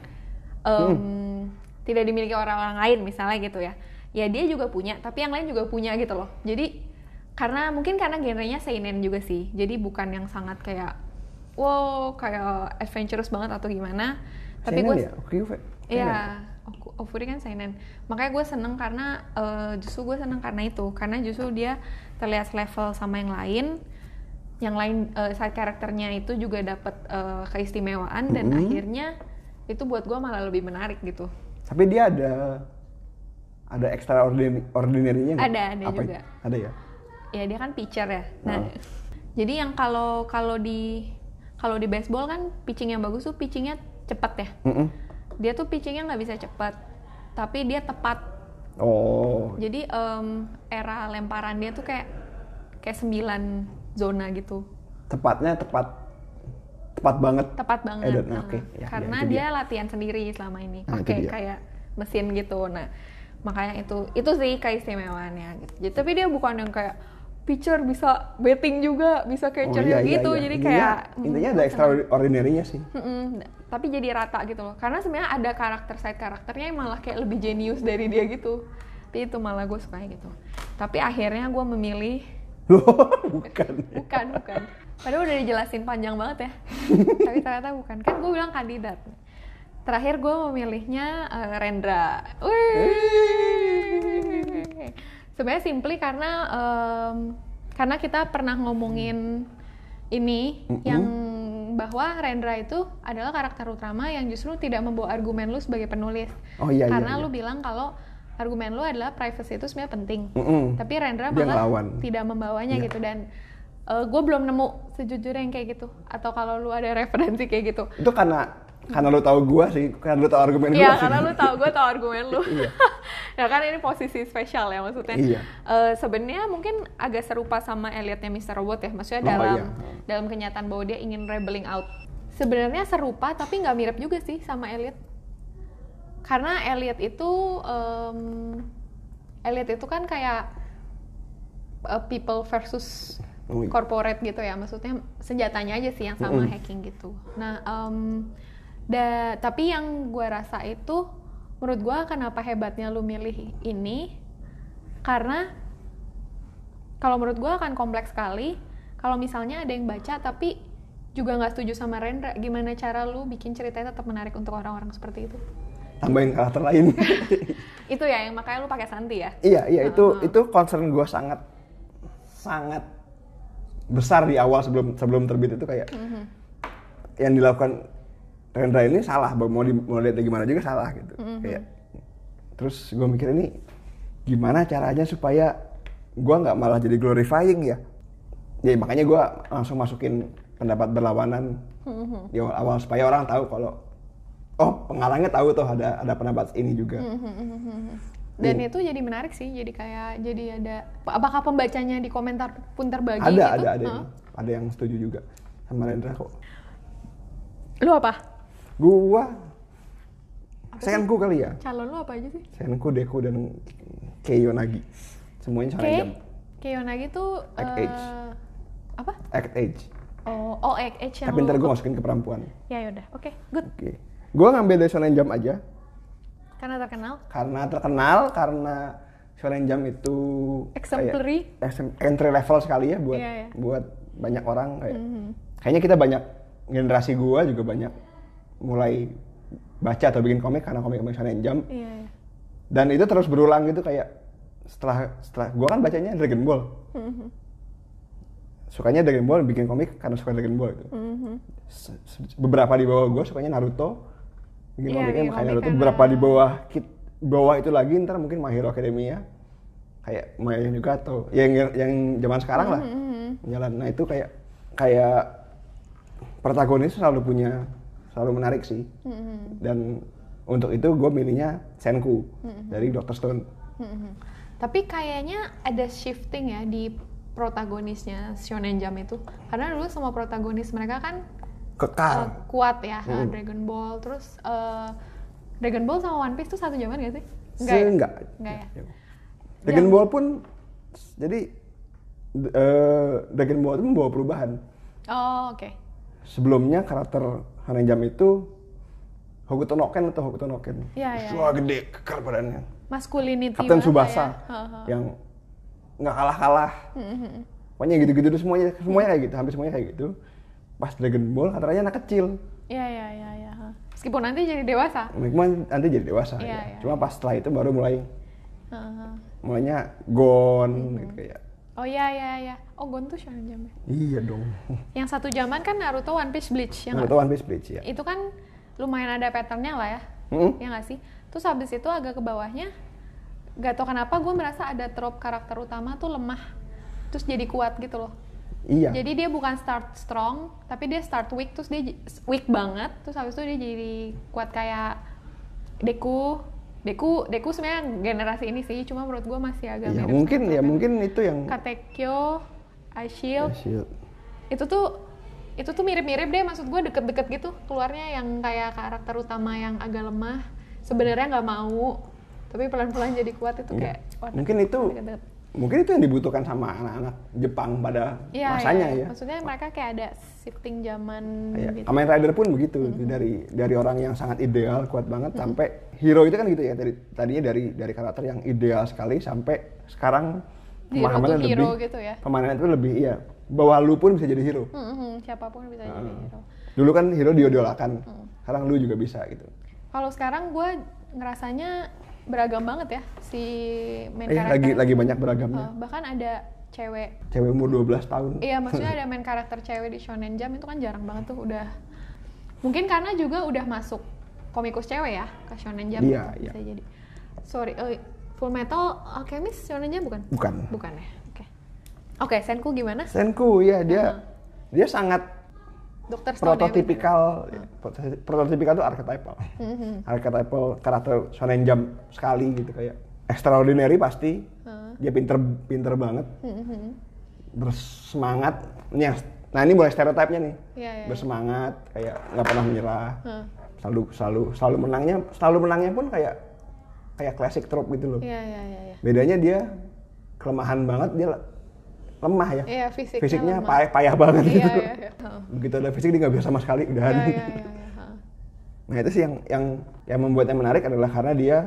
em, Hmm. tidak dimiliki orang-orang lain misalnya gitu ya. Ya dia juga punya, tapi yang lain juga punya gitu loh. Jadi karena mungkin karena genrenya seinen juga sih. Jadi bukan yang sangat kayak wow kayak adventurous banget atau gimana. Tapi gue ya? Iya, Oku- Ofuri kan seinen. Makanya gue seneng karena eh, justru gue seneng karena itu, karena justru dia terlihat level sama yang lain. Yang lain eh, side karakternya itu juga dapat eh, keistimewaan dan Mhm. akhirnya itu buat gue malah lebih menarik gitu. Tapi dia ada ada extraordinary ordinary-nya? Ada, ada Apa juga. itu? Ada ya? Ya dia kan pitcher ya. Nah, Oh. jadi yang kalau kalau di kalau di baseball kan pitching yang bagus tuh pitchingnya cepat ya. Mm-mm. Dia tuh pitchingnya nggak bisa cepat, tapi dia tepat Oh, Jadi em, era lemparan dia tuh kayak kayak sembilan zona gitu, tepatnya tepat tepat banget. tepat banget. Eh, dan- Nah, oke. Ya, karena ya, itu dia latihan sendiri selama ini, Nah, pakai dia. kayak mesin gitu. Nah, makanya itu itu sih keistimewaannya. Gitu. Jadi, tapi dia bukan yang kayak pitcher bisa betting juga, bisa catcher Oh, iya, iya, gitu. iya. Jadi Intinya- kayak intinya hmm, ada extraordinary-nya sih. Mm-mm, tapi jadi rata gitu loh. Karena sebenarnya ada karakter side karakternya yang malah kayak lebih jenius dari dia gitu. Tapi itu malah gue sukanya gitu. Tapi akhirnya gue memilih bukan. bukan bukan. Padahal udah dijelasin panjang banget ya. Tapi ternyata bukan. Kan gue bilang kandidat. Terakhir gue memilihnya eh, Rendra. Sebenarnya simply karena em, karena kita pernah ngomongin ini Mm-mm. yang bahwa Rendra itu adalah karakter utama yang justru tidak membawa argumen lu sebagai penulis. Oh iya, iya, karena iya. lu bilang kalau argumen lu adalah privacy itu sebenarnya penting. Mm-mm. Tapi Rendra Dia malah tidak membawanya Iya. gitu dan gue belum nemu sejujurnya yang kayak gitu. Atau kalau lu ada referensi kayak gitu. Itu karena karena lu tahu gua sih, karena lu tahu argumen gua Iya karena lu tahu gue tahu argumen lu. Iya. ya kan ini posisi spesial ya maksudnya. Iya. Eh, Sebenarnya mungkin agak serupa sama Elliotnya Mr. Robot ya. Maksudnya Oh, dalam iya. dalam kenyataan bahwa dia ingin rebelling out. Sebenarnya serupa tapi nggak mirip juga sih sama Elliot. Karena Elliot itu em, Elliot itu kan kayak uh, people versus. Corporate gitu ya maksudnya senjatanya aja sih yang sama Mm-mm. hacking gitu nah em, da, tapi yang gue rasa itu menurut gue kenapa hebatnya lu milih ini karena kalau menurut gue akan kompleks sekali kalau misalnya ada yang baca tapi juga nggak setuju sama Rendra gimana cara lu bikin ceritanya tetap menarik untuk orang-orang seperti itu Tambahin karakter lain. itu ya yang makanya lu pakai Santi ya iya, iya itu Uh-huh. itu concern gua sangat sangat besar di awal sebelum sebelum terbit itu kayak Mhm. yang dilakukan Rendra ini salah, mau di, mau lihat gimana juga salah gitu. Mhm. Kayak terus gue mikir ini gimana caranya supaya gua nggak malah jadi glorifying ya. Ya makanya gua langsung masukin pendapat berlawanan Mhm. di awal-awal supaya orang tahu kalau oh pengarangnya tahu tuh ada ada pendapat ini juga. Dan Iya. itu jadi menarik sih, jadi kayak jadi ada apakah pembacanya di komentar pun terbagi ada gitu? ada ada yang, Hah? ada yang setuju juga sama Rendra kok. Lu apa? Gua Senku kali ya. Calon lu apa aja sih? Senku, Deku dan Keiyo Nagi. Semuanya shonen jump. Keyonagi tuh Act eh, Age. apa? Act Age. Oh, oh Act Age yang Tapi ntar gue masukin ke perempuan. Ya yaudah, oke, good. Oke. Gue ngambil dari shonen jump aja Karena terkenal. karena terkenal karena shonen jump itu kayak Exemplary. SM entry level sekali ya buat Iya, iya. buat banyak orang kayak. Mhm. Kayaknya kita banyak generasi gua juga banyak mulai baca atau bikin komik karena komik-komik shonen jump Iya, iya. dan itu terus berulang gitu kayak setelah setelah gua kan bacanya Dragon Ball Mhm. sukanya Dragon Ball bikin komik karena suka Dragon Ball itu. Se- se- Beberapa di bawah gue sukanya Naruto. Bikin komiknya bikin makanya komik karena- Beberapa di bawah kit- bawah itu lagi ntar mungkin My Hero Academia. Kayak juga atau yang yang zaman sekarang lah. Mhm. Jalan. Nah itu kayak kayak protagonis selalu punya selalu menarik sih. Mhm. Dan untuk itu gue milihnya Senku dari Dr. Stone. Mhm. Tapi kayaknya ada shifting ya di protagonisnya Shonen Jump itu. Karena dulu semua protagonis mereka kan Kekal. uh, kuat ya, uh, Hmm. Dragon Ball. Terus uh, Dragon Ball sama One Piece tuh satu zaman gak sih? Enggak, ya? enggak. Enggak ya? Dragon Ball pun jadi eh, Dragon Ball itu membawa perubahan. Oh, oke. Sebelumnya karakter Jump itu Hokuto no Ken atau Hokuto no Ken. Iya, iya, Wah gede kekar badannya. Masculinity Kapten banget Subasa ya. Yang nggak kalah-kalah. Mhm. Pokoknya gitu-gitu tuh semuanya semuanya kayak gitu, hampir semuanya kayak gitu. Pas Dragon Ball katanya anak kecil. Iya, iya, iya, iya. Meskipun nanti jadi dewasa. Memang nanti jadi dewasa Iya, ya. iya, Cuma pas setelah itu baru mulai Heeh. mulainya Gon Mhm. gitu kayak. Oh iya, iya, iya. Oh, Gon tuh Shonen Jump ya? Iya dong. Yang satu zaman kan Naruto, One Piece, Bleach. Ya nggak? Naruto One Piece Bleach ya. Itu kan lumayan ada patternnya lah ya. Mm-mm. Ya nggak sih? Terus habis itu agak ke bawahnya, gak tau kenapa gue merasa ada trope karakter utama tuh lemah. Terus jadi kuat gitu loh. Iya. Jadi dia bukan start strong, tapi dia start weak, terus dia weak banget. Terus habis itu dia jadi kuat kayak Deku. Deku, Deku sebenarnya generasi ini sih, cuma menurut gue masih agak Ya mirip mungkin ya mungkin itu yang Katekyo, Ya, Shield. itu tuh itu tuh mirip-mirip deh maksud gue deket-deket gitu keluarnya yang kayak karakter utama yang agak lemah sebenarnya nggak mau tapi pelan-pelan jadi kuat itu Iya. kayak Mungkin itu deket-deket. Mungkin itu yang dibutuhkan sama anak-anak Jepang pada Iya, masanya iya. ya. maksudnya mereka kayak ada shifting zaman Kayak gitu Kamen Rider pun begitu dari dari orang yang sangat ideal kuat banget sampai hero itu kan gitu ya dari tadinya dari dari karakter yang ideal sekali sampai sekarang pemahamannya to hero lebih gitu ya pemahaman itu lebih iya bahwa lu pun bisa jadi hero. Hmm, hmm, siapa pun bisa jadi Heeh. hero Dulu kan hero diodolakan, Hmm. sekarang lu juga bisa gitu. kalau sekarang gue ngerasanya beragam banget ya si main Eh karakter lagi lagi banyak beragamnya. Uh, bahkan ada cewek Cewek umur 12 tahun. Iya, maksudnya ada main karakter cewek di Shonen Jump itu kan jarang banget tuh udah. Mungkin karena juga udah masuk komikus cewek ya ke Shonen Jump Iya, iya. bisa jadi. Sorry, eh, Full Metal Alchemist Shonen Jump bukan? Bukan. Bukan ya. Oke. Oke, Senku gimana? Senku ya dia Uh-huh. dia sangat Dokter Stone ya, prototipikal prototipi- prototipikal itu archetypal Mhm. archetypal karakter shonen jump sekali gitu kayak extraordinary pasti dia pinter pinter banget Mhm. bersemangat nah ini mulai stereotipnya nih Iya, iya. bersemangat kayak nggak pernah menyerah Heeh. selalu selalu selalu menangnya selalu menangnya pun kayak kayak classic trope gitu loh Iya, iya, iya, iya. bedanya dia kelemahan banget dia lemah ya Iya, fisiknya fisiknya lemah. payah, payah banget Iya, gitu iya, iya. Begitu ada fisik dia nggak bisa sama sekali udahan Iya, iya, iya, iya. Nah itu sih yang yang yang membuatnya menarik adalah karena dia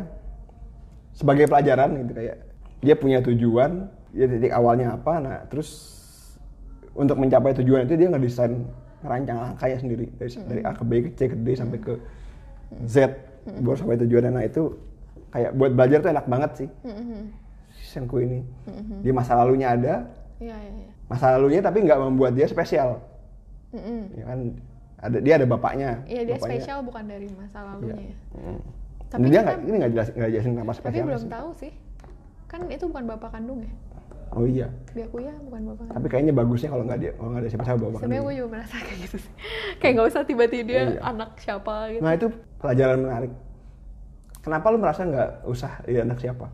sebagai pelajaran gitu kayak dia punya tujuan, dia titik awalnya apa, nah terus untuk mencapai tujuan itu dia ngedesain ngerancang langkahnya sendiri dari, dari A ke B ke C ke D sampai ke Z baru sampai tujuannya. Nah itu kayak buat belajar tuh enak banget sih Mhm. si Senku ini. Di masa lalunya ada, Iya, iya, iya. masa lalunya tapi nggak membuat dia spesial. Mhm. Ya kan ada dia ada bapaknya. Iya, dia Bapaknya- spesial bukan dari masa lalunya ya. Hmm. Tapi dia kita- nggak ini nggak jelasin nggak jelasin kenapa Tapi spesial belum sih. tahu sih. Kan itu bukan bapak kandung ya. Oh iya. Byakuya bukan bapak. Tapi kayaknya bagusnya kalau nggak dia kalau nggak ada siapa-siapa bawa Sebenarnya gue juga merasa kayak gitu sih. kayak nggak usah tiba-tiba dia Iya. anak siapa gitu. Nah itu pelajaran menarik. Kenapa lu merasa nggak usah dia anak siapa?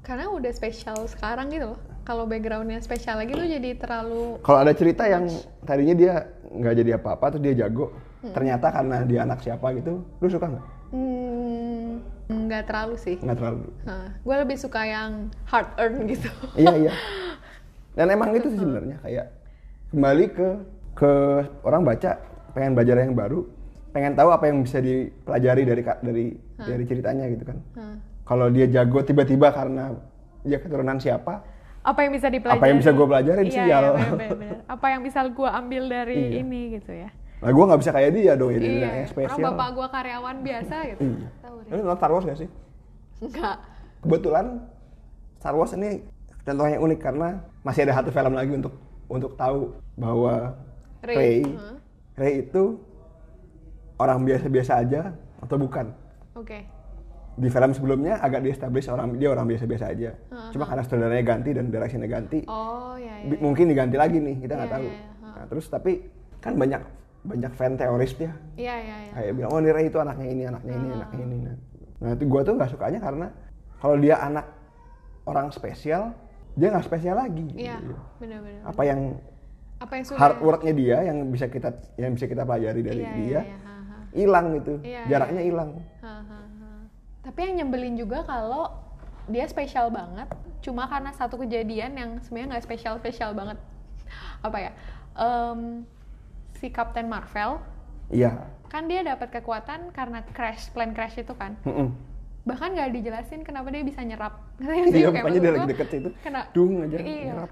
Karena udah spesial sekarang gitu loh. Kalau backgroundnya spesial lagi tuh jadi terlalu Kalau ada cerita yang tadinya dia nggak jadi apa-apa terus dia jago, Hmm. ternyata karena dia anak siapa gitu, lu suka nggak? hmm, nggak terlalu sih. Nggak terlalu. gue lebih suka yang hard earn gitu. iya iya. Dan emang itu sih sebenarnya kayak kembali ke ke orang baca pengen belajar yang baru, pengen tahu apa yang bisa dipelajari dari dari dari ceritanya gitu kan. Hah. Kalau dia jago tiba-tiba karena dia keturunan siapa, Apa yang bisa dipelajari? Apa yang bisa gua pelajarin, iya, sial. Iya, bener, bener, bener. Apa yang bisa gue ambil dari Iya. ini gitu ya. nah gue nggak bisa kayak dia dong, jadi iya, yang orang spesial. bapak gue karyawan biasa gitu. Iya. Tahu deh. Lu nonton Star Wars gak sih? Enggak. Kebetulan Star Wars ini contohnya unik karena masih ada satu film lagi untuk untuk tahu bahwa Ray, Ray huh? Ray itu orang biasa-biasa aja atau bukan Oke. Di film sebelumnya agak di-establish orang dia orang biasa-biasa aja Uh-huh. cuma karena sutradaranya ganti dan directionnya ganti Oh ya ya. bi- mungkin diganti lagi nih kita nggak Iya, tahu iya, iya. nah, terus tapi kan banyak banyak fan teoris dia Iya iya iya. kayak bilang oh ini Ray itu anaknya ini anaknya ini Ah. anaknya ini nah, nah itu gue tuh nggak sukanya karena kalau dia anak orang spesial dia nggak spesial lagi Iya, gitu. benar-benar. apa yang Apa yang sudah hard worknya dia yang bisa kita yang bisa kita pelajari dari Iya, dia iya, iya, hilang gitu Iya, jaraknya iya. hilang ha. Tapi yang nyebelin juga kalau dia spesial banget, cuma karena satu kejadian yang sebenarnya nggak spesial spesial banget. Apa ya? Em, si Captain Marvel iya kan dia dapat kekuatan karena crash plane crash itu kan. Mm-mm. Bahkan nggak dijelasin kenapa dia bisa nyerap. Iya, Kayak makanya dia lagi deket situ, Kena, dung aja, Iya. nyerap.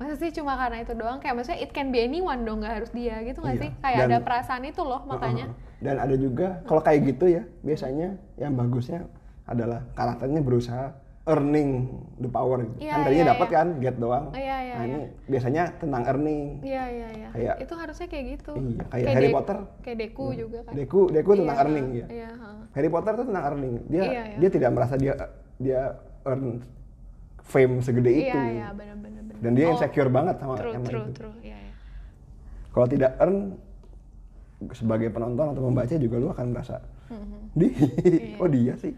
Masa sih cuma karena itu doang? Kayak maksudnya it can be anyone dong, nggak harus dia gitu nggak Iya. sih? Kayak Dan- ada perasaan itu loh makanya. Heeh. dan ada juga kalau kayak gitu ya biasanya yang bagusnya adalah karakternya berusaha earning the power gitu. Iya, kan tadinya iya, dapat iya. kan get doang Iya, iya, nah iya. ini biasanya tentang earning Iya iya iya. Kayak- itu harusnya kayak gitu. Iya, kayak Harry Dek- Potter. Kayak Deku juga kan. Deku Deku tentang Iya, earning ya Iya. ha. Harry Potter tuh tentang earning dia Iya, iya. dia tidak merasa dia dia earn fame segede itu Iya iya benar. Dan dia Oh, insecure banget sama True sama true itu true. Iya iya. kalau tidak earn sebagai penonton atau pembaca juga lu akan merasa di Iya. oh dia sih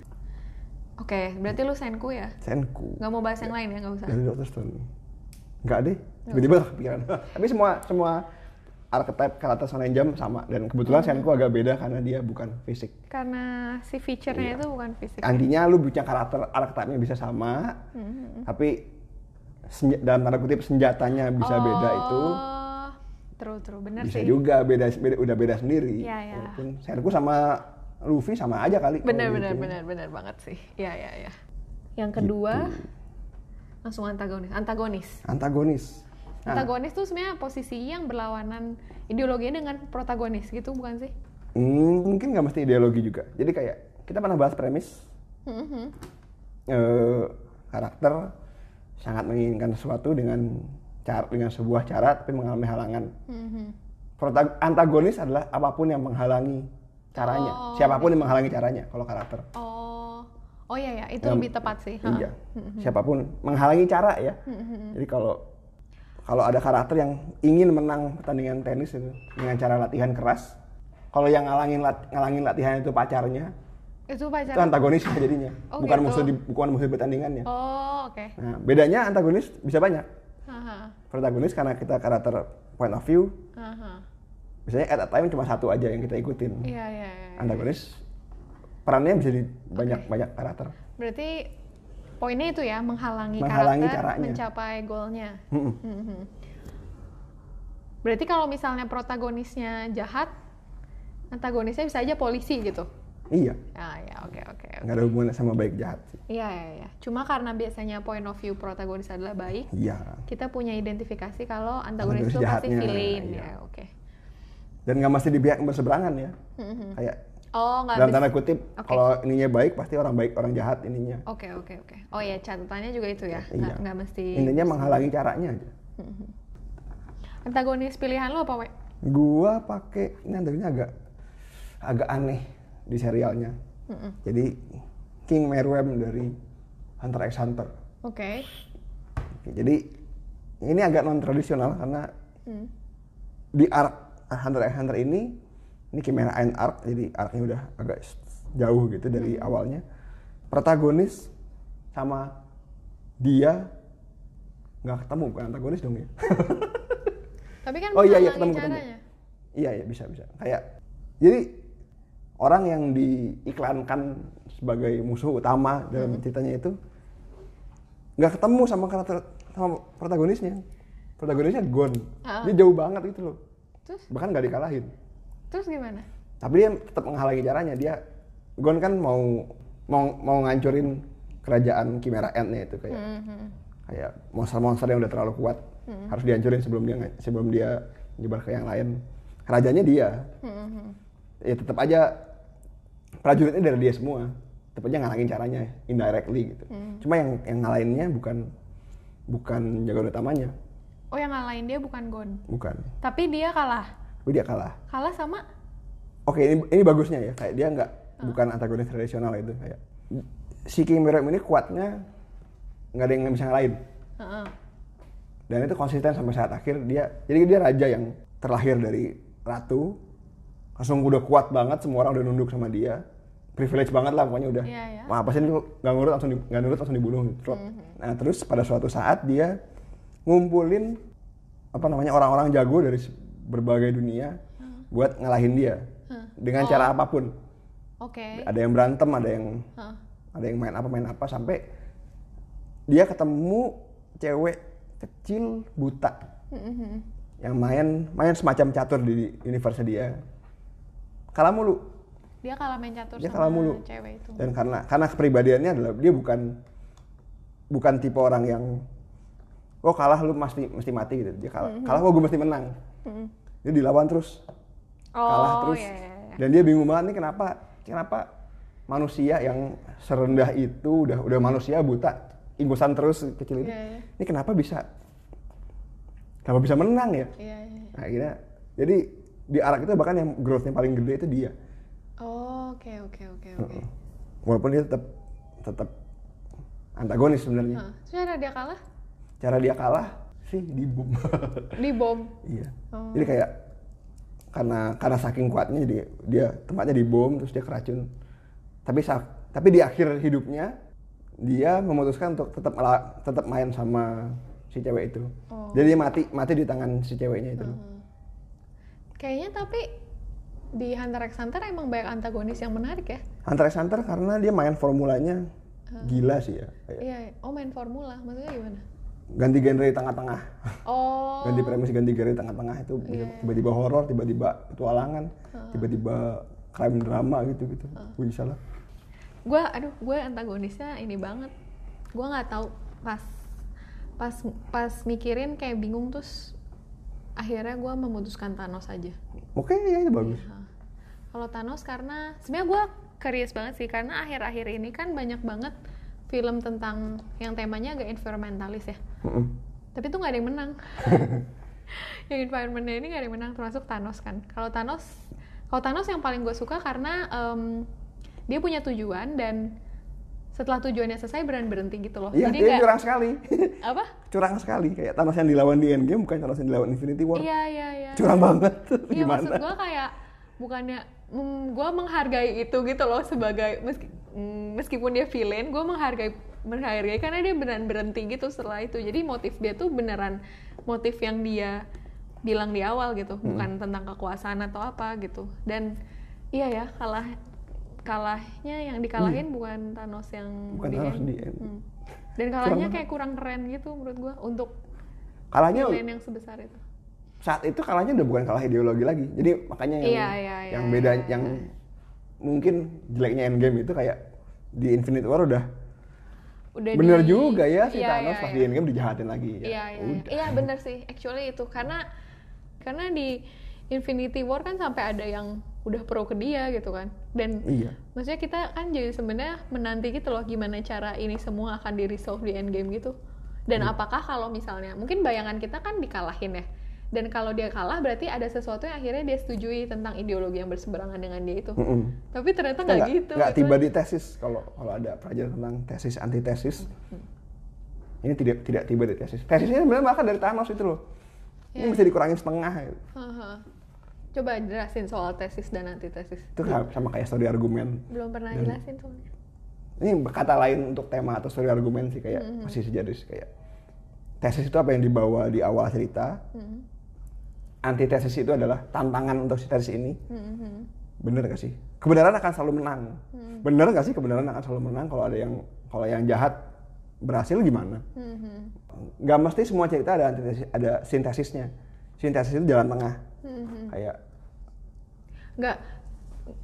Oke, berarti lu senku ya? Senku Nggak mau bahas yang lain ya, nggak usah. dari Doctor Stone nggak deh tiba-tiba kepikiran tapi semua semua archetype karakter Shonen Jump sama dan kebetulan Hmm. Senku agak beda karena dia bukan fisik Karena si feature-nya Iya. itu bukan fisik. antinya lu punya karakter archetype-nya bisa sama Mhm. tapi senja- dalam tanda kutip senjatanya bisa beda itu Oh, true true, bener bisa sih. juga beda, beda udah beda sendiri Iya, iya. walaupun Senku sama Luffy sama aja kali Bener bener gitu. bener bener banget sih. Iya iya iya. Yang kedua Gitu. langsung antagonis. Antagonis. antagonis Nah, Antagonis tuh sebenarnya posisi yang berlawanan ideologinya dengan protagonis gitu bukan sih? hmm, mungkin nggak mesti ideologi juga jadi kayak kita pernah bahas premis Mhm. eh, karakter sangat menginginkan sesuatu dengan cara dengan sebuah cara tapi mengalami halangan. Mhm. Protag- antagonis adalah apa pun yang menghalangi caranya. Oh, Siapa pun yang menghalangi caranya kalau karakter. Oh, oh iya ya, itu Yang- lebih tepat sih. Iya. Siapa pun menghalangi cara ya. Mhm. Jadi kalau kalau ada karakter yang ingin menang pertandingan tenis itu dengan cara latihan keras, kalau yang ngalangin lat- ngalangin latihan itu pacarnya, Itu itu pacar. antagonis jadinya. Oh, bukan gitu. musuh di, bukan musuh pertandingannya. Oh, oke. Nah, bedanya antagonis bisa banyak. Haha. Protagonis karena kita karakter point of view, Haha. biasanya at a time cuma satu aja yang kita ikutin. Iya iya iya. Antagonis perannya bisa di banyak banyak karakter. Berarti poinnya itu ya menghalangi, Menghalangi karakter caranya. mencapai goalnya. Mm-mm. Mhm. Berarti kalau misalnya protagonisnya jahat, antagonisnya bisa aja polisi gitu. Iya, Ah ya oke oke. oke. nggak ada hubungannya sama baik jahat sih. Iya iya iya. Cuma karena biasanya point of view protagonis adalah baik, Iya. kita punya identifikasi kalau antagonis itu pasti villain iya. ya oke. Dan nggak mesti di pihak yang berseberangan ya. Mhm. Kayak Oh nggak dalam bisa. tanda kutip, Oke. kalau ininya baik pasti orang baik orang jahat ininya. Oke oke oke. Oh ya catatannya juga itu ya. Iya. Nggak, nggak mesti. Intinya menghalangi caranya aja. Antagonis pilihan lo apa, We? Gua pakai ini antagonisnya agak agak aneh di serialnya. Mm-mm. Jadi King Meruem dari Hunter x Hunter. Oke. Oke, Jadi ini agak non tradisional karena Hmm. di arc Hunter x Hunter ini ini Chimera Ant arc jadi arcnya udah agak jauh gitu dari Hmm. awalnya protagonis sama dia nggak ketemu bukan antagonis dong ya Tapi kan Oh, iya, iya, ketemu, ketemu. iya ya bisa bisa kayak jadi orang yang diiklankan sebagai musuh utama dalam Hmm. ceritanya itu nggak ketemu sama karakter sama protagonisnya protagonisnya Gon Ah. dia jauh banget gitu loh Terus bahkan nggak dikalahin terus gimana? tapi dia tetap menghalangi caranya dia Gon kan mau mau mau ngancurin kerajaan Chimera Ant-nya itu kayak Mhm. kayak monster-monster yang udah terlalu kuat harus dihancurin sebelum dia sebelum dia nyebar ke yang lain kerajanya dia Mhm. ya tetap aja prajuritnya dari dia semua. Tetap aja ngalangin caranya indirectly gitu. Cuma yang yang ngalahinnya bukan bukan jagoan utamanya. Oh yang ngalahin dia bukan Gon. bukan. Tapi dia kalah. tapi dia kalah. Kalah sama? Oke ini ini bagusnya ya. Kayak dia nggak bukan antagonis tradisional itu kayak si King Merem ini kuatnya nggak ada yang bisa ngalahin. Heeh. dan itu konsisten sampai saat akhir. Dia jadi dia raja yang terlahir dari ratu. Langsung udah kuat banget semua orang udah nunduk sama dia privilege banget lah pokoknya udah Iya, iya. wah apa sih ini nggak nurut langsung di, nggak nurut langsung dibunuh gitu. nah terus pada suatu saat dia ngumpulin apa namanya orang-orang jago dari berbagai dunia buat ngalahin dia dengan cara apa pun Oke. ada yang berantem ada yang Heeh. ada yang main apa main apa sampai dia ketemu cewek kecil buta Mhm. yang main main semacam catur di universe dia kalah mulu Dia kalah main catur dia sama kalah mulu cewek itu. dan karena karena kepribadiannya adalah dia bukan bukan tipe orang yang oh kalah lu mesti mesti mati gitu dia kalah kalah oh gue mesti menang Mhm. dia dilawan terus kalah Oh, terus iya, iya, iya. dan dia bingung banget nih kenapa kenapa manusia yang serendah itu udah udah manusia buta ingusan terus kecil ini Iya, iya. ini kenapa bisa kenapa bisa menang ya Iya, iya. nah, akhirnya jadi di arc itu bahkan yang growth-nya paling gede itu dia oke oke oke oke. walaupun dia tetap tetap antagonis sebenarnya. Terus cara dia kalah cara dia kalah sih di boom di bom. iya Oh. jadi kayak karena karena saking kuatnya jadi dia tempatnya di bom terus dia keracun tapi tapi di akhir hidupnya dia memutuskan untuk tetap tetap main sama si cewek itu Oh. jadi dia mati mati di tangan si ceweknya itu Kayaknya tapi di Hunter x Hunter emang banyak antagonis yang menarik ya. Hunter x Hunter karena dia main formulanya gila sih ya Kayak Iya, oh main formula, maksudnya gimana? ganti genre di tengah-tengah Oh, ganti premis ganti genre di tengah-tengah itu bisa tiba-tiba horor tiba-tiba petualangan tiba-tiba crime drama gitu gitu bisa lah gue, aduh, gue antagonisnya ini banget. Gue nggak tahu pas pas pas mikirin kayak bingung terus akhirnya gue memutuskan Thanos aja. oke ya itu bagus Hah. Kalau Thanos karena sebenarnya gue curious banget sih karena akhir-akhir ini kan banyak banget film tentang yang temanya agak environmentalis ya. Mm-mm. Tapi tuh nggak ada yang menang. yang environmentnya ini nggak ada yang menang termasuk Thanos kan. Kalau Thanos, kalau Thanos yang paling gue suka karena em, dia punya tujuan dan setelah tujuannya selesai berani berhenti gitu loh. iya Jadi dia nggak curang sekali apa? curang sekali kayak Thanos yang dilawan di Endgame bukan Thanos yang dilawan Infinity War Iya iya iya. curang banget Iya maksud gue kayak bukannya mm, gue menghargai itu gitu loh sebagai meski, mm, meskipun dia villain gue menghargai menghargai karena dia beneran berhenti gitu setelah itu jadi motif dia tuh beneran motif yang dia bilang di awal gitu Hmm. bukan tentang kekuasaan atau apa gitu dan iya ya kalah kalahnya yang dikalahin bukan Thanos yang Hmm. Bukan di Thanos end. di end. Hmm. dan kalahnya kayak kurang keren gitu menurut gue untuk kalahnya villain yang sebesar itu saat itu kalahnya udah bukan kalah ideologi lagi jadi makanya yang Iya, iya, iya, yang iya, beda iya, yang mungkin jeleknya Endgame itu kayak di Infinite War udah udah bener di- juga ya si Iya, Thanos iya, pas iya. di Endgame dijahatin lagi ya Iya, iya, udah. iya bener sih. Actually itu karena karena di Infinity War kan sampai ada yang udah pro ke dia gitu kan. Dan iya maksudnya kita kan jadi sebenarnya menanti gitu loh gimana cara ini semua akan di resolve di endgame gitu. Dan Iya. apakah kalau misalnya mungkin bayangan kita kan dikalahin ya. Dan kalau dia kalah berarti ada sesuatu yang akhirnya dia setujui tentang ideologi yang berseberangan dengan dia itu. Mm-mm. Tapi ternyata nggak gitu. nggak tiba di tesis kalau kalau ada pelajaran tentang tesis antitesis ini tidak tidak tiba di tesis tesisnya sebenarnya bahkan dari Thanos itu loh ini Ya. bisa dikurangin setengah gitu. Haha. Coba jelasin soal tesis dan antitesis. itu sama sama kayak studi argumen Belum pernah Dan- jelasin soalnya. ini kata lain untuk tema atau studi argumen sih kayak Mm-hmm. masih sejenis kayak tesis itu apa yang dibawa di awal cerita Mhm. Antitesis itu adalah tantangan untuk si tesis ini Mhm. bener gak sih kebenaran akan selalu menang Hmm. bener gak sih kebenaran akan selalu menang kalau ada yang kalau yang jahat berhasil gimana Mhm. nggak mesti semua cerita ada antitesis ada sintesisnya sintesis itu jalan tengah Mhm. kayak nggak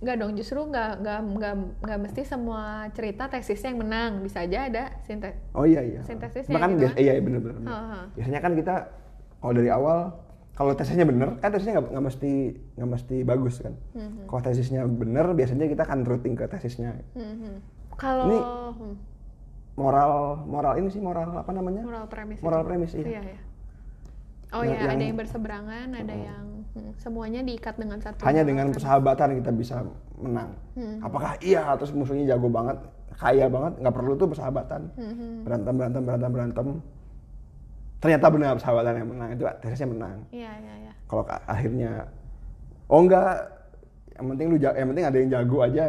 nggak dong justru nggak nggak nggak nggak mesti semua cerita tesisnya yang menang bisa aja ada sintes oh iya iya Sintesisnya bahkan gitu bias- kan? iya iya bener. Ha-ha. biasanya kan kita kalau dari awal kalau tesisnya bener kan tesisnya nggak nggak mesti nggak mesti bagus kan Mhm. kalau tesisnya bener biasanya kita akan routing ke tesisnya Mhm. kalau Ini- hmm, moral moral ini sih moral apa namanya moral premis moral itu. premis iya iya, iya. Oh ya, ada yang berseberangan, ada yang hmm, semuanya diikat dengan satu. hanya dengan persahabatan kita bisa menang. Hmm. Apakah iya terus musuhnya jago banget, kaya banget, nggak perlu tuh persahabatan. Hmm, Berantem, berantem, berantem, berantem. Ternyata benar persahabatan yang menang itu tesisnya menang. Iya, iya, iya. Kalau ka- akhirnya oh enggak, yang penting lu yang penting ada yang jago aja,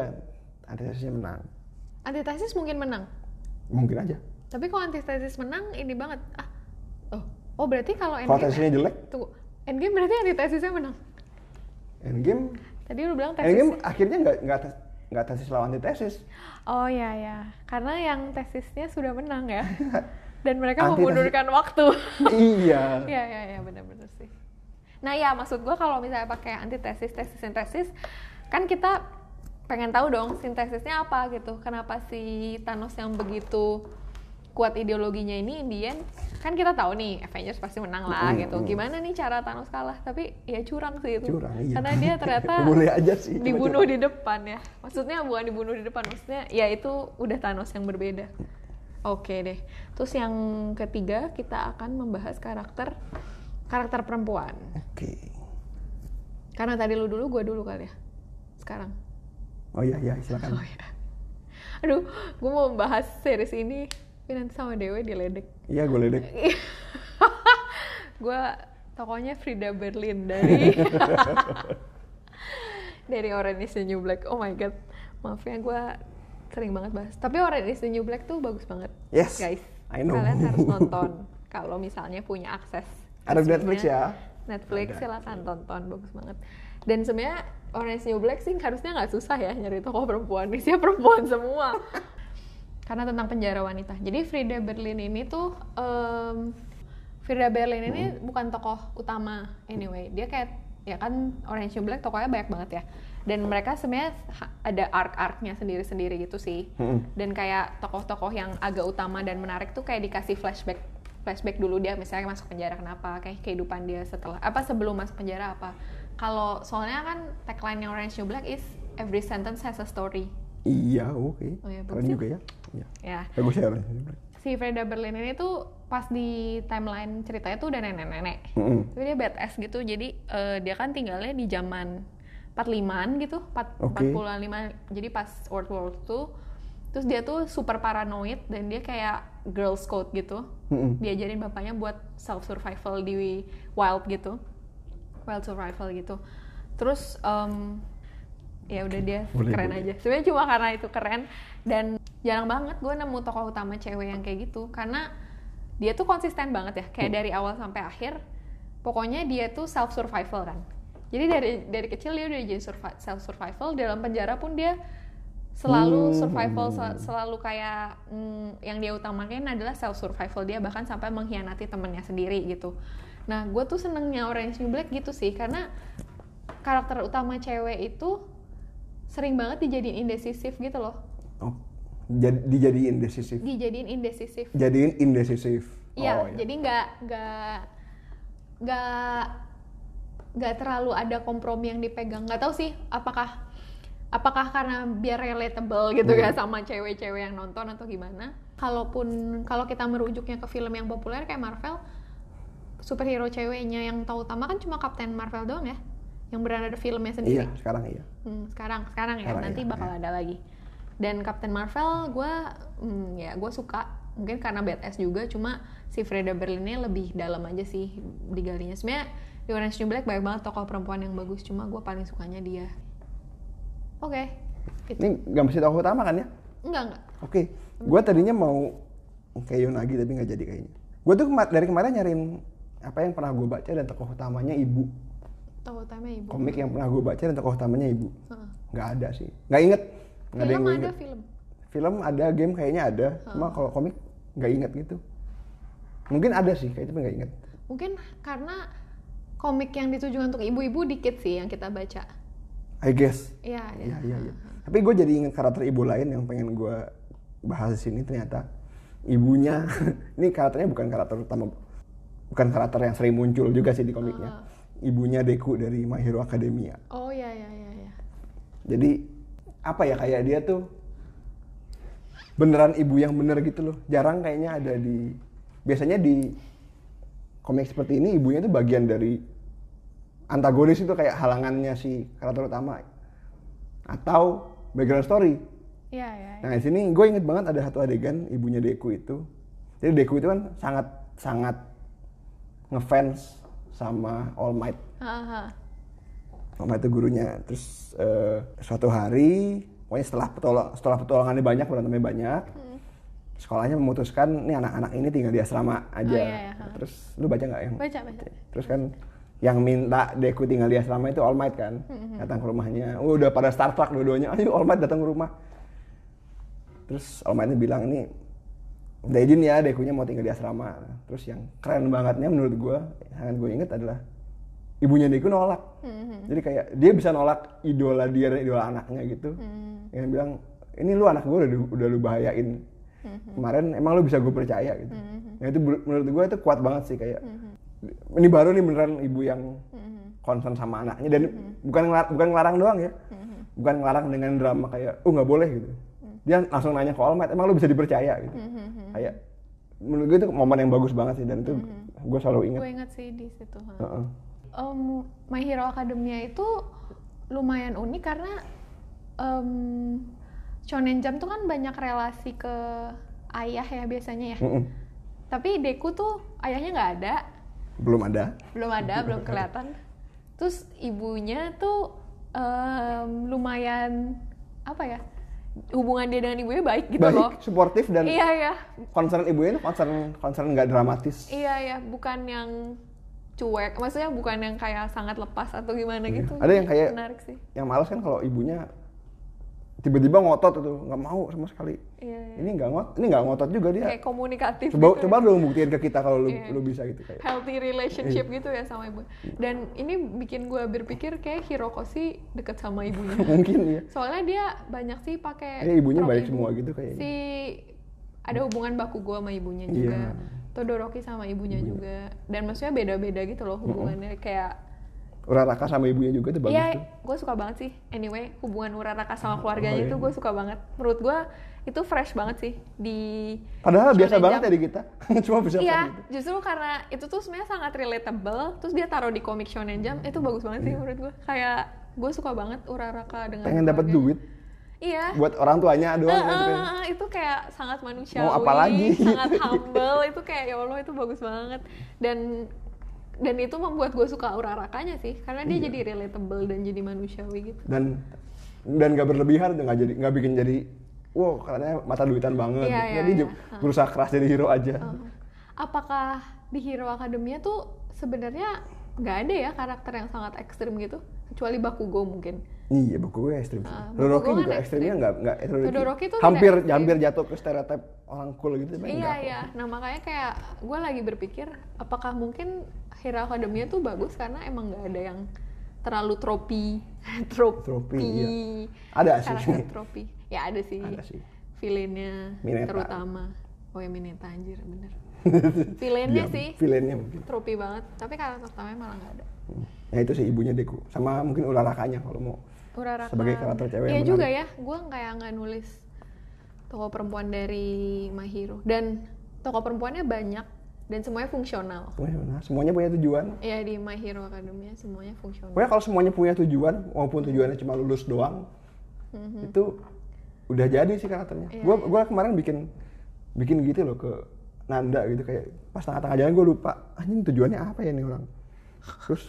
antitesisnya menang. Antitesis mungkin menang. Mungkin aja. Tapi kalau antitesis menang ini banget. Ah. Oh. Oh, berarti kalau Kalau endgame tesisnya jelek, Tunggu. Endgame berarti antitesisnya menang. endgame, Tadi lu bilang endgame tesis. akhirnya nggak nggak tes- nggak tesis lawan antitesis. Oh ya ya. Karena yang tesisnya sudah menang ya. Dan mereka Antitesis- memundurkan waktu. iya. Iya iya iya benar-benar sih. Nah ya maksud gua kalau misalnya pakai antitesis, tesis, sintesis, kan kita pengen tahu dong sintesisnya apa gitu. Kenapa si Thanos yang begitu kuat ideologinya ini Indian kan kita tahu nih Avengers pasti menang lah Mm, gitu. mm. Gimana nih cara Thanos kalah? Tapi ya curang sih itu. Curang, iya. Karena dia ternyata Boleh aja sih. dibunuh curang. di depan ya. Maksudnya bukan dibunuh di depan, maksudnya ya itu udah Thanos yang berbeda. Oke deh. Terus yang ketiga kita akan membahas karakter karakter perempuan. Oke. Karena tadi lu dulu, gue dulu kali ya. Sekarang. Oh iya iya silakan. Oh ya. Aduh, gue mau membahas series ini, tapi nanti sama Dewe diledek. Iya gue ledek. gue tokonya Frida Berlin dari dari Orange is the New Black. Oh my god, maaf ya gue sering banget bahas. Tapi Orange is the New Black tuh bagus banget, Yes, guys. I know. Kalian harus nonton kalau misalnya punya akses. Ada. Netflix ya? Netflix Ada. silakan tonton, bagus banget. Dan sebenarnya Orange is the New Black sih harusnya nggak susah ya nyari tokoh perempuan. Isinya perempuan semua. Karena tentang penjara wanita. Jadi Frida Berlin ini tuh em, Frida Berlin ini bukan tokoh utama anyway. Dia kayak ya kan Orange is the New Black tokohnya banyak banget ya. Dan mereka sebenarnya ada arc-arcnya sendiri-sendiri gitu sih. Mm-mm. Dan kayak tokoh-tokoh yang agak utama dan menarik tuh kayak dikasih flashback flashback dulu dia misalnya masuk penjara kenapa kayak kehidupan dia setelah apa sebelum masuk penjara apa kalau soalnya kan tagline nya Orange New Black is every sentence has a story Iya oke. Oh iya, Keren ya. juga ya. Iya. ya Bagus ya. Si Freda Berlin ini tuh pas di timeline ceritanya tuh udah nenek-nenek Mm-mm. tapi dia badass gitu jadi eh, dia kan tinggalnya di zaman 45an gitu 4, Oke. 45 jadi pas World War II terus dia tuh super paranoid dan dia kayak girl scout gitu. Mm-mm. diajarin bapaknya buat self survival di wild gitu. Wild survival gitu. Terus em, ya udah dia Boleh, keren boleh. aja. Sebenarnya cuma karena itu keren dan jarang banget gue nemu tokoh utama cewek yang kayak gitu. Karena dia tuh konsisten banget ya kayak dari awal sampai akhir. Pokoknya dia tuh self survival kan jadi dari dari kecil dia udah jadi self survival dalam penjara pun dia selalu Hmm. survival sel- selalu kayak mm, yang dia utamakan adalah self survival dia bahkan sampai mengkhianati temennya sendiri gitu nah gue tuh senengnya Orange New Black gitu sih karena karakter utama cewek itu sering banget dijadiin indecisif gitu loh Oh. Jadi dijadiin decisif. dijadiin indecisif Jadiin indecisif. Iya, Oh, iya. jadi nggak nggak nggak nggak terlalu ada kompromi yang dipegang. Nggak tahu sih apakah apakah karena biar relatable gitu Hmm. ya sama cewek-cewek yang nonton atau gimana. Kalaupun kalau kita merujuknya ke film yang populer kayak Marvel, superhero ceweknya yang tahu utama kan cuma Captain Marvel doang ya, yang benar ada filmnya sendiri. Iya, sekarang iya. Hmm, sekarang sekarang ya Sekarang nanti ya, bakal ya. ada lagi dan Captain Marvel gue ya gue suka mungkin karena badass juga cuma si Freda Berlin ini lebih dalam aja sih digalinya sebenarnya di Orange New Black banyak banget tokoh perempuan yang bagus cuma gue paling sukanya dia oke gitu. Ini nggak mesti tokoh utama kan ya? enggak enggak Oke. Gue tadinya mau kayak Yonagi tapi nggak jadi kayaknya. Gue tuh dari kemarin nyariin apa yang pernah gue baca dan tokoh utamanya ibu. tokoh utama ibu Komik yang pernah gue baca dan tokoh utamanya ibu. Nggak ada sih. Nggak inget. Nggak ada yang ada inget. film Film ada, game kayaknya ada. Cuma kalau komik nggak inget gitu. Mungkin ada sih, kayak tapi nggak inget. mungkin karena komik yang ditujukan untuk ibu-ibu dikit sih yang kita baca I guess. Iya, Iya, iya, iya. Tapi gue jadi inget karakter ibu lain yang pengen gue bahas di sini ternyata ibunya ini karakternya bukan karakter utama bukan karakter yang sering muncul juga sih di komiknya. Ibunya Deku dari My Hero Academia. oh ya ya ya ya Jadi apa ya kayak dia tuh beneran ibu yang bener gitu loh. Jarang kayaknya ada di biasanya di komik seperti ini ibunya itu bagian dari antagonis itu kayak halangannya si karakter utama atau background story. Iya, iya. iya. Nah di sini gue inget banget ada satu adegan ibunya Deku itu. Jadi Deku itu kan sangat sangat ngefans sama All Might. Haha. All Might itu gurunya. Terus eh, suatu hari, pokoknya setelah petolong, setelah petolongannya banyak, berantemnya banyak, sekolahnya memutuskan nih anak-anak ini tinggal di asrama aja. Oh, iya, iya. Terus lu baca nggak yang? Baca, baca. Terus kan yang minta Deku tinggal di asrama itu All Might kan, datang ke rumahnya. Oh, udah pada start truck dua-duanya, ayo All Might datang ke rumah. Terus All Might bilang ini udah izin ya Dekunya mau tinggal di asrama. Terus yang keren bangetnya menurut gue, yang gue inget adalah ibunya Deku nolak. Jadi kayak dia bisa nolak idola dia dan idola anaknya gitu. Yang bilang ini lu anak gue udah, udah lu bahayain. Kemarin emang lu bisa gue percaya gitu. Nah itu menurut gue itu kuat banget sih kayak ini baru nih beneran ibu yang concern sama anaknya dan bukan ngelar- bukan ngelarang doang ya. Bukan ngelarang dengan drama kayak oh nggak boleh gitu. Dia langsung nanya ke All Might, emang lu bisa dipercaya gitu. Kayak menurut gue itu momen yang bagus banget sih dan itu gue selalu ingat. Gue inget sih di situ. Heeh. Em, My Hero Academia itu lumayan unik karena em, Shonen Jump tuh kan banyak relasi ke ayah ya biasanya ya. Mm-mm. Tapi Deku tuh ayahnya nggak ada, Belum ada. belum ada, belum kelihatan. Terus ibunya tuh em, lumayan apa ya? Hubungan dia dengan ibunya baik gitu Baik, loh. suportif dan Iya iya, concern ibunya itu concern concern nggak dramatis. iya iya, bukan yang cuek. Maksudnya bukan yang kayak sangat lepas atau gimana Iya. gitu. Ada yang kayak- menarik sih. Yang males kan kalau ibunya tiba-tiba ngotot itu nggak mau sama sekali. Iya, iya. Ini nggak ngot, ini nggak ngotot juga dia. kayak komunikatif Coba gitu coba ya. dong buktiin ke kita kalau lu Iya. lu bisa gitu kayak. healthy relationship Iya. gitu ya sama ibu dan ini bikin gue berpikir kayak Hirokoshi deket sama ibunya Mungkin ya. soalnya dia banyak sih pakai Eh, ibunya baik ibu. semua gitu kayaknya. si ada hubungan baku gue sama ibunya juga Iya. Todoroki sama ibunya juga dan maksudnya beda-beda gitu loh hubungannya kayak Uraraka sama ibunya juga itu bagus Iya, tuh. gue suka banget sih. Anyway, hubungan Uraraka sama keluarganya Oh, itu iya. gue suka banget. Menurut gue itu fresh banget sih di Padahal biasa Shonen banget ya di kita. Cuma bisa Iya, gitu. justru karena itu tuh sebenarnya sangat relatable. Terus dia taruh di komik Shonen Jump, itu bagus banget sih menurut gue. Kayak gue suka banget Uraraka dengan Iya. Pengen dapat keluarganya. duit Iya. buat orang tuanya doang gitu kan. eh, itu kayak sangat manusiawi, Mau apa lagi? sangat humble. itu kayak ya Allah itu bagus banget. Dan dan itu membuat gue suka Urarakanya sih, karena dia Iya. jadi relatable dan jadi manusiawi gitu. Dan dan gak berlebihan nggak jadi nggak bikin jadi wow karena mata duitan banget. Iya, iya, Jadi iya. ju- berusaha keras jadi hero aja. Uh, apakah di Hero Academia tuh sebenarnya nggak ada ya karakter yang sangat ekstrim gitu kecuali Bakugo mungkin Iya, buku gue ekstrim. sih. Ah, Todoroki gue juga kan ekstrimnya ekstrim. nggak nggak Todoroki tuh hampir ekstrim. hampir jatuh ke stereotip orang cool gitu. iya enggak. iya nah makanya kayak gue lagi berpikir apakah mungkin Hero Academia tuh bagus karena emang nggak ada yang terlalu tropi tropi, Tropi, iya. Ada sih. karakter tropi ya ada sih Ada sih. villainnya Mineta. terutama oh ya Mineta anjir bener villainnya Iya, sih Villainnya mungkin. tropi banget tapi karakter utamanya malah nggak ada Ya itu sih ibunya Deku. Sama mungkin Urarakanya kalau mau. Uraraka. Sebagai karakter cewek Iya juga ya, gue kayak nggak nulis tokoh perempuan dari My Hero dan tokoh perempuannya banyak dan semuanya fungsional. Benar, semuanya punya tujuan. Iya di My Hero Academia semuanya fungsional. Pokoknya kalau semuanya punya tujuan, maupun tujuannya cuma lulus doang, itu udah jadi sih karakternya. Iya, Gue gua kemarin bikin bikin gitu loh ke Nanda gitu kayak pas tengah-tengah jalan gue lupa, anjing tujuannya apa ya nih orang. Terus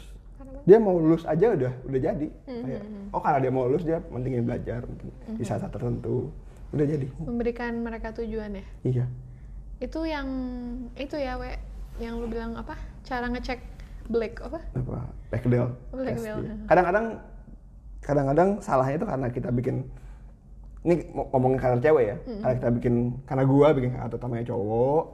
dia mau lulus aja udah udah jadi. Kayak, oh karena dia mau lulus dia pentingin belajar mungkin di saat tertentu. Udah jadi. Memberikan mereka tujuan ya. Iya. Itu yang itu ya, we yang lu bilang apa? Cara ngecek Black apa? apa Black Belt, iya. ya. kadang-kadang kadang-kadang salahnya itu karena kita bikin ini ngomongin karakter cewek ya karena kita bikin karena gua bikin karakter utamanya cowok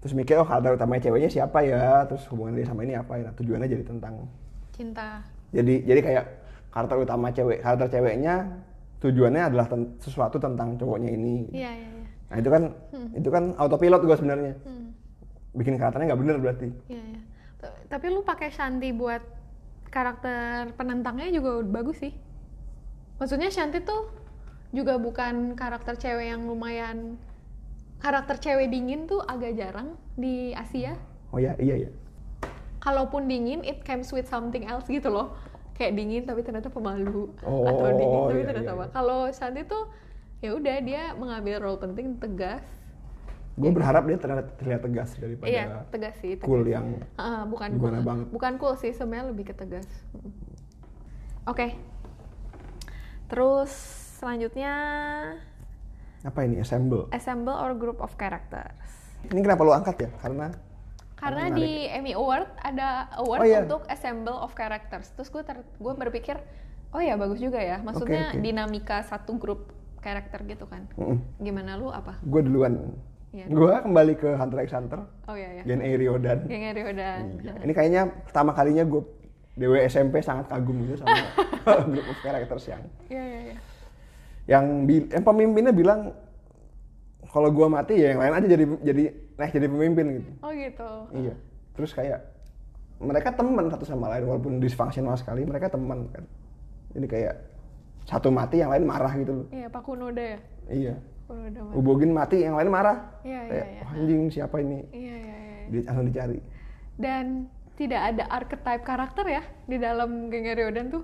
terus mikir oh karakter utamanya ceweknya siapa ya terus hubungan dia sama ini apa ya nah, tujuannya jadi tentang Cinta. jadi jadi kayak karakter utama cewek karakter ceweknya tujuannya adalah ten- sesuatu tentang cowoknya ini Iya, iya, iya. Nah itu kan itu kan autopilot gua sebenarnya Hmm. bikin karakternya nggak bener berarti Iya, iya. T- Tapi lu pakai Shanti buat karakter penentangnya juga bagus sih. Maksudnya Shanti tuh juga bukan karakter cewek yang lumayan karakter cewek dingin tuh agak jarang di Asia. Oh ya, iya ya. Kalaupun dingin, it comes with something else gitu loh. Kayak dingin tapi ternyata pemalu Oh, atau dingin tapi iya, ternyata iya, apa. iya. Kalau Santi tuh ya udah dia mengambil role penting tegas. Gue berharap dia terlihat, terlihat tegas daripada iya, tegas sih. Tegas. cool yang Ah, bukan gimana cool. banget. Bukan cool sih, sebenarnya lebih ke tegas. Oke. Terus selanjutnya apa ini assemble. assemble or group of characters. Ini kenapa lu angkat ya? Karena Karena menarik. di Emmy Award ada award Oh, iya. untuk assemble of characters. Terus gue gue berpikir, oh ya bagus juga ya. Maksudnya Oke, oke. dinamika satu grup karakter gitu kan. mm-mm. Gimana lu apa? gue duluan. Iya. Gue kembali ke Hunter x Hunter, Oh iya ya. Gen A Ryodan. Geng Rio dan Iya. Ini kayaknya pertama kalinya gue DW SMP sangat kagum gitu sama group of characters yang Iya iya iya. yang, bi- yang pemimpinnya bilang kalau gua mati ya yang lain aja jadi jadi naik jadi pemimpin gitu. Oh gitu. Iya. Terus kayak mereka teman satu sama lain walaupun dysfunctional sekali mereka teman kan. Jadi kayak satu mati yang lain marah gitu loh. Iya Pak Kunoda ya. Iya. Kunoda mah. Ubogin mati yang lain marah. Iya, iya, iya. "Wah, anjing siapa ini? Iya iya iya. Di, langsung dicari. Dan tidak ada archetype karakter ya di dalam geng Ryodan tuh.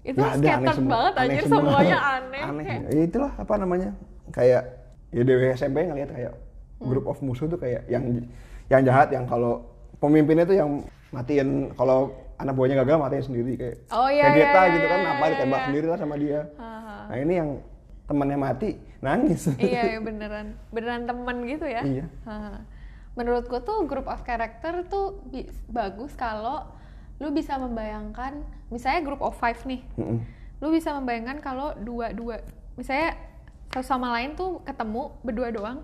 Itu Nggak ada, aneh scattered semua. banget Aneh anjir semua. semuanya aneh. aneh. Kayak, Ya, itulah apa namanya? Kayak ya DW SMP ngeliat kayak Hmm. group of musuh tuh kayak yang yang jahat yang kalau pemimpinnya tuh yang matiin kalau anak buahnya gagal matiin sendiri kayak Oh, iya, kayak iya, Geta iya, gitu kan iya, apa iya, ditembak iya. sendiri lah sama dia. Haha. Nah ini yang temannya mati nangis. iya ya beneran beneran temen gitu ya Iya. Menurutku tuh group of character tuh bagus kalau lu bisa membayangkan misalnya group of five nih Mm-mm. lu bisa membayangkan kalau dua dua misalnya satu sama lain tuh ketemu berdua doang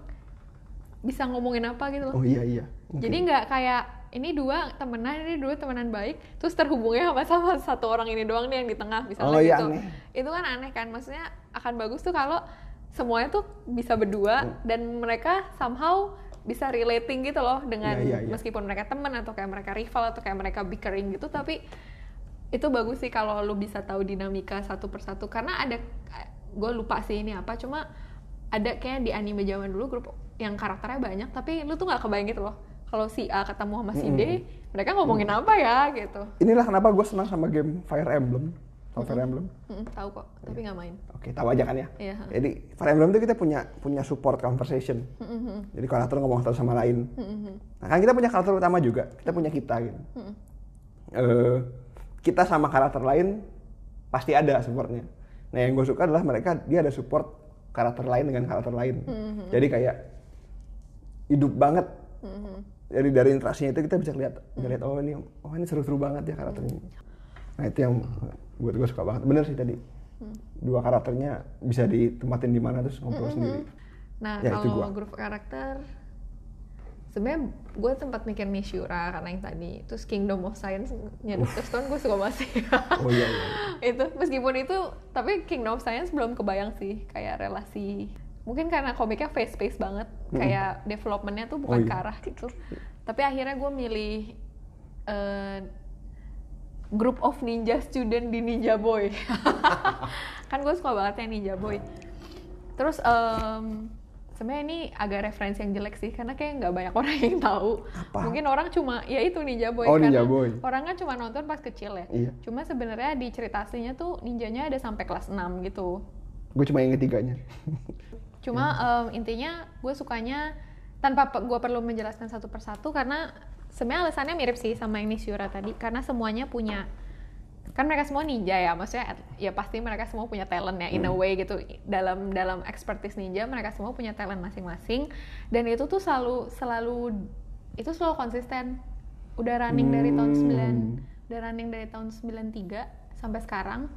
bisa ngomongin apa gitu loh Oh iya iya. Mungkin. jadi nggak kayak ini dua temenan ini dua temenan baik terus terhubungnya sama sama satu orang ini doang nih yang di tengah misalnya Oh, iya, gitu aneh. itu kan aneh kan maksudnya akan bagus tuh kalau semuanya tuh bisa berdua Hmm. dan mereka somehow bisa relating gitu loh dengan Iya, iya, iya. meskipun mereka teman atau kayak mereka rival atau kayak mereka bickering gitu tapi itu bagus sih kalau lu bisa tahu dinamika satu persatu karena ada gue lupa sih ini apa cuma ada kayak di anime zaman dulu grup yang karakternya banyak tapi lu tuh nggak kebayang gitu loh kalau si A ketemu sama si D mereka ngomongin apa ya gitu Inilah kenapa gue senang sama game Fire Emblem. Tahu Fire Emblem? Mm, tahu kok tapi nggak main Oke, tahu aja kan ya. Iya. Jadi Fire Emblem itu kita punya punya support conversation. Jadi karakter ngomong satu sama lain. Nah kan kita punya karakter utama juga. Kita punya kita gitu. Eh, kita sama karakter lain pasti ada supportnya. Nah yang gue suka adalah mereka dia ada support karakter lain dengan karakter lain. Jadi kayak hidup banget. Jadi dari interaksinya itu kita bisa lihat, lihat oh ini, oh ini seru-seru banget ya karakternya. Nah itu yang buat gue suka banget. Bener sih tadi. Dua karakternya bisa ditempatin di mana terus ngobrol sendiri. nah Ya, itu kalau grup karakter sebenarnya gue sempat mikir Mishura karena yang tadi terus Kingdom of Science nya Dr. Stone gue suka banget sih Oh iya iya. itu meskipun itu tapi Kingdom of Science belum kebayang sih kayak relasi mungkin karena komiknya face face banget kayak developmentnya tuh bukan Oh, iya. ke arah gitu tapi akhirnya gue milih eh, group of ninja student di Ninja Boy kan gue suka banget yang Ninja Boy terus em, sebenarnya ini agak referensi yang jelek sih karena kayak nggak banyak orang yang tahu Apa? mungkin orang cuma ya itu Ninja Boy Oh, karena Ninja Boy. orang kan cuma nonton pas kecil ya Iya. Cuma sebenarnya di cerita aslinya tuh ninjanya ada sampai kelas 6 gitu. Gue cuma inget tiganya. Cuma em, intinya gue sukanya tanpa gue perlu menjelaskan satu persatu karena sebenarnya alasannya mirip sih sama yang Nishura tadi karena semuanya punya kan mereka semua ninja ya maksudnya ya pasti mereka semua punya talent ya in a way gitu. Dalam dalam expertise ninja mereka semua punya talent masing-masing. Dan itu tuh selalu selalu itu selalu konsisten. Udah running dari tahun 9 udah running dari tahun 93 sampai sekarang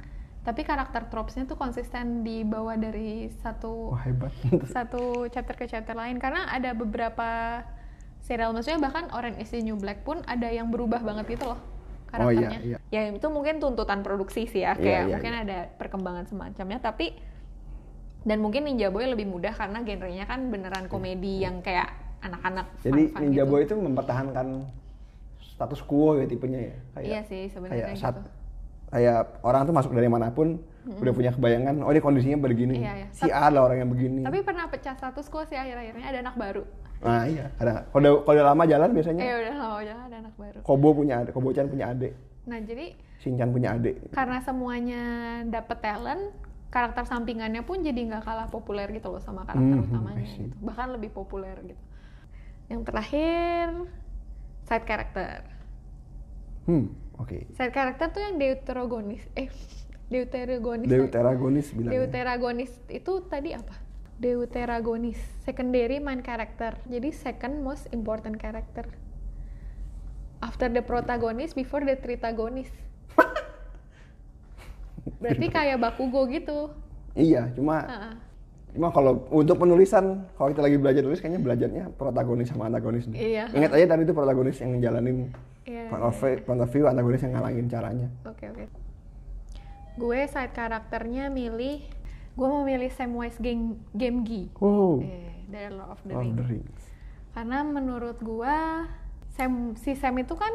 tapi karakter tropesnya tuh konsisten dibawa dari satu Wah hebat. satu chapter ke chapter lain karena ada beberapa serial maksudnya bahkan Orange is the New Black pun ada yang berubah banget gitu loh Oh, iya, karakternya. iya. Ya itu mungkin tuntutan produksi sih ya Iya, kayak iya, mungkin ada perkembangan semacamnya tapi dan mungkin Ninja Boy lebih mudah karena genrenya kan beneran komedi yang kayak anak-anak Jadi fun-fun Ninja gitu. Boy itu mempertahankan status quo ya tipenya ya. Kayak, Iya sih sebenarnya kayak gitu. Kayak orang tuh masuk dari mana pun udah punya kebayangan oh ini kondisinya begini Iya, iya. si A lah orang yang begini Tapi pernah pecah status quo sih akhir-akhirnya ada anak baru. Nah iya, ada. Kalau udah, lama jalan biasanya Eh udah lama jalan ada anak baru. Kobo punya adik, Kobo-chan punya adik, Nah jadi Shinchan punya adik. karena semuanya dapet talent, karakter sampingannya pun jadi nggak kalah populer gitu loh sama karakter Mhm, utamanya gitu. Bahkan lebih populer gitu. Yang terakhir side character. Hmm, oke. Side character tuh yang deuterogonis. Eh, deuterogonis. Deuteragonis bilangnya. Deuteragonis itu tadi apa? Deuteragonis, secondary main character. Jadi second most important character. After the protagonist, before the tritagonist. Berarti kayak Bakugo gitu. Iya, cuma Heeh. cuma kalau untuk penulisan kalau kita lagi belajar tulis kayaknya belajarnya protagonis sama antagonis. Iya. Ingat aja tadi itu protagonis yang ngejalanin Iya, point of view, point of view, antagonis yang ngalangin caranya. Oke oke. Gue side karakternya milih, gue mau milih Samwise Game Gamgee. Wow. Eh, dari Lord of the Lord of Rings. the Rings. Karena menurut gua Sam si Sam itu kan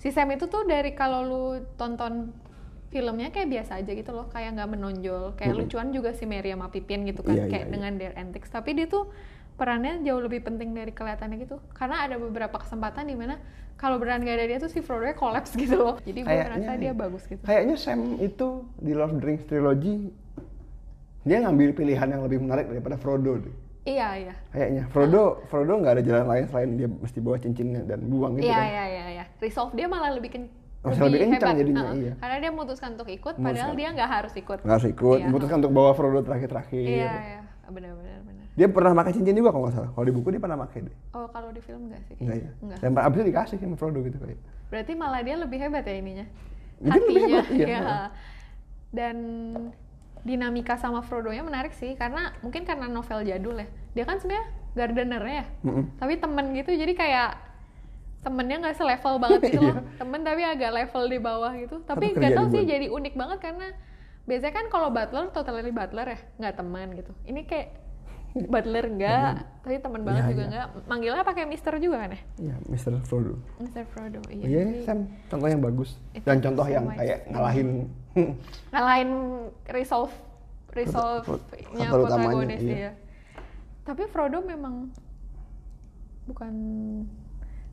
si Sam itu tuh dari kalau lu tonton filmnya kayak biasa aja gitu loh, kayak nggak menonjol, kayak Mm-mm. lucuan juga si Mary sama Pippin gitu kan, Iya, kayak iya, iya. dengan their antics. Tapi dia tuh perannya jauh lebih penting dari kelihatannya gitu, karena ada beberapa kesempatan di mana kalau beneran gak ada dia tuh si Frodo nya collapse gitu loh. Jadi gue Kayaknya merasa dia bagus gitu. Kayaknya Sam itu di Lord of the Rings trilogy dia ngambil pilihan yang lebih menarik daripada Frodo deh. Iya iya. Kayaknya Frodo Frodo nggak ada jalan lain selain dia mesti bawa cincinnya dan buang gitu Iya kan. iya iya iya. Resolve dia malah lebih ken Masih lebih kencang hebat. jadinya, Heeh. iya. Karena dia memutuskan untuk ikut, padahal dia nggak harus ikut. Nggak harus ikut, Iya. memutuskan untuk bawa Frodo terakhir-terakhir. Iya iya. Benar benar benar. Dia pernah pakai cincin juga kalau nggak salah. Kalau di buku dia pernah pakai deh. Oh kalau di film nggak sih? Enggak ya? Nggak. Dan abis itu dikasih sama Frodo gitu kayak. Berarti malah dia lebih hebat ya ininya. Lebih Hatinya. hebat, iya. iya. Dan dinamika sama Frodo-nya menarik sih karena mungkin karena novel jadul ya. Dia kan sebenarnya gardener ya. Tapi temen gitu jadi kayak temennya nggak selevel banget gitu loh. Iya. Temen tapi agak level di bawah gitu. Tapi nggak tahu sih jadi unik banget karena biasanya kan kalau butler totally butler ya nggak teman gitu. Ini kayak butler enggak, tapi teman banget Iya, juga iya. enggak. Manggilnya pakai Mister juga kan ya? Iya, Mr. Frodo. Mr. Frodo. Iya. Iya, Sam contoh yang bagus Itu dan contoh yang Samwise. kayak ngalahin ngalahin resolve resolve nya protagonis iya. iya. Tapi Frodo memang bukan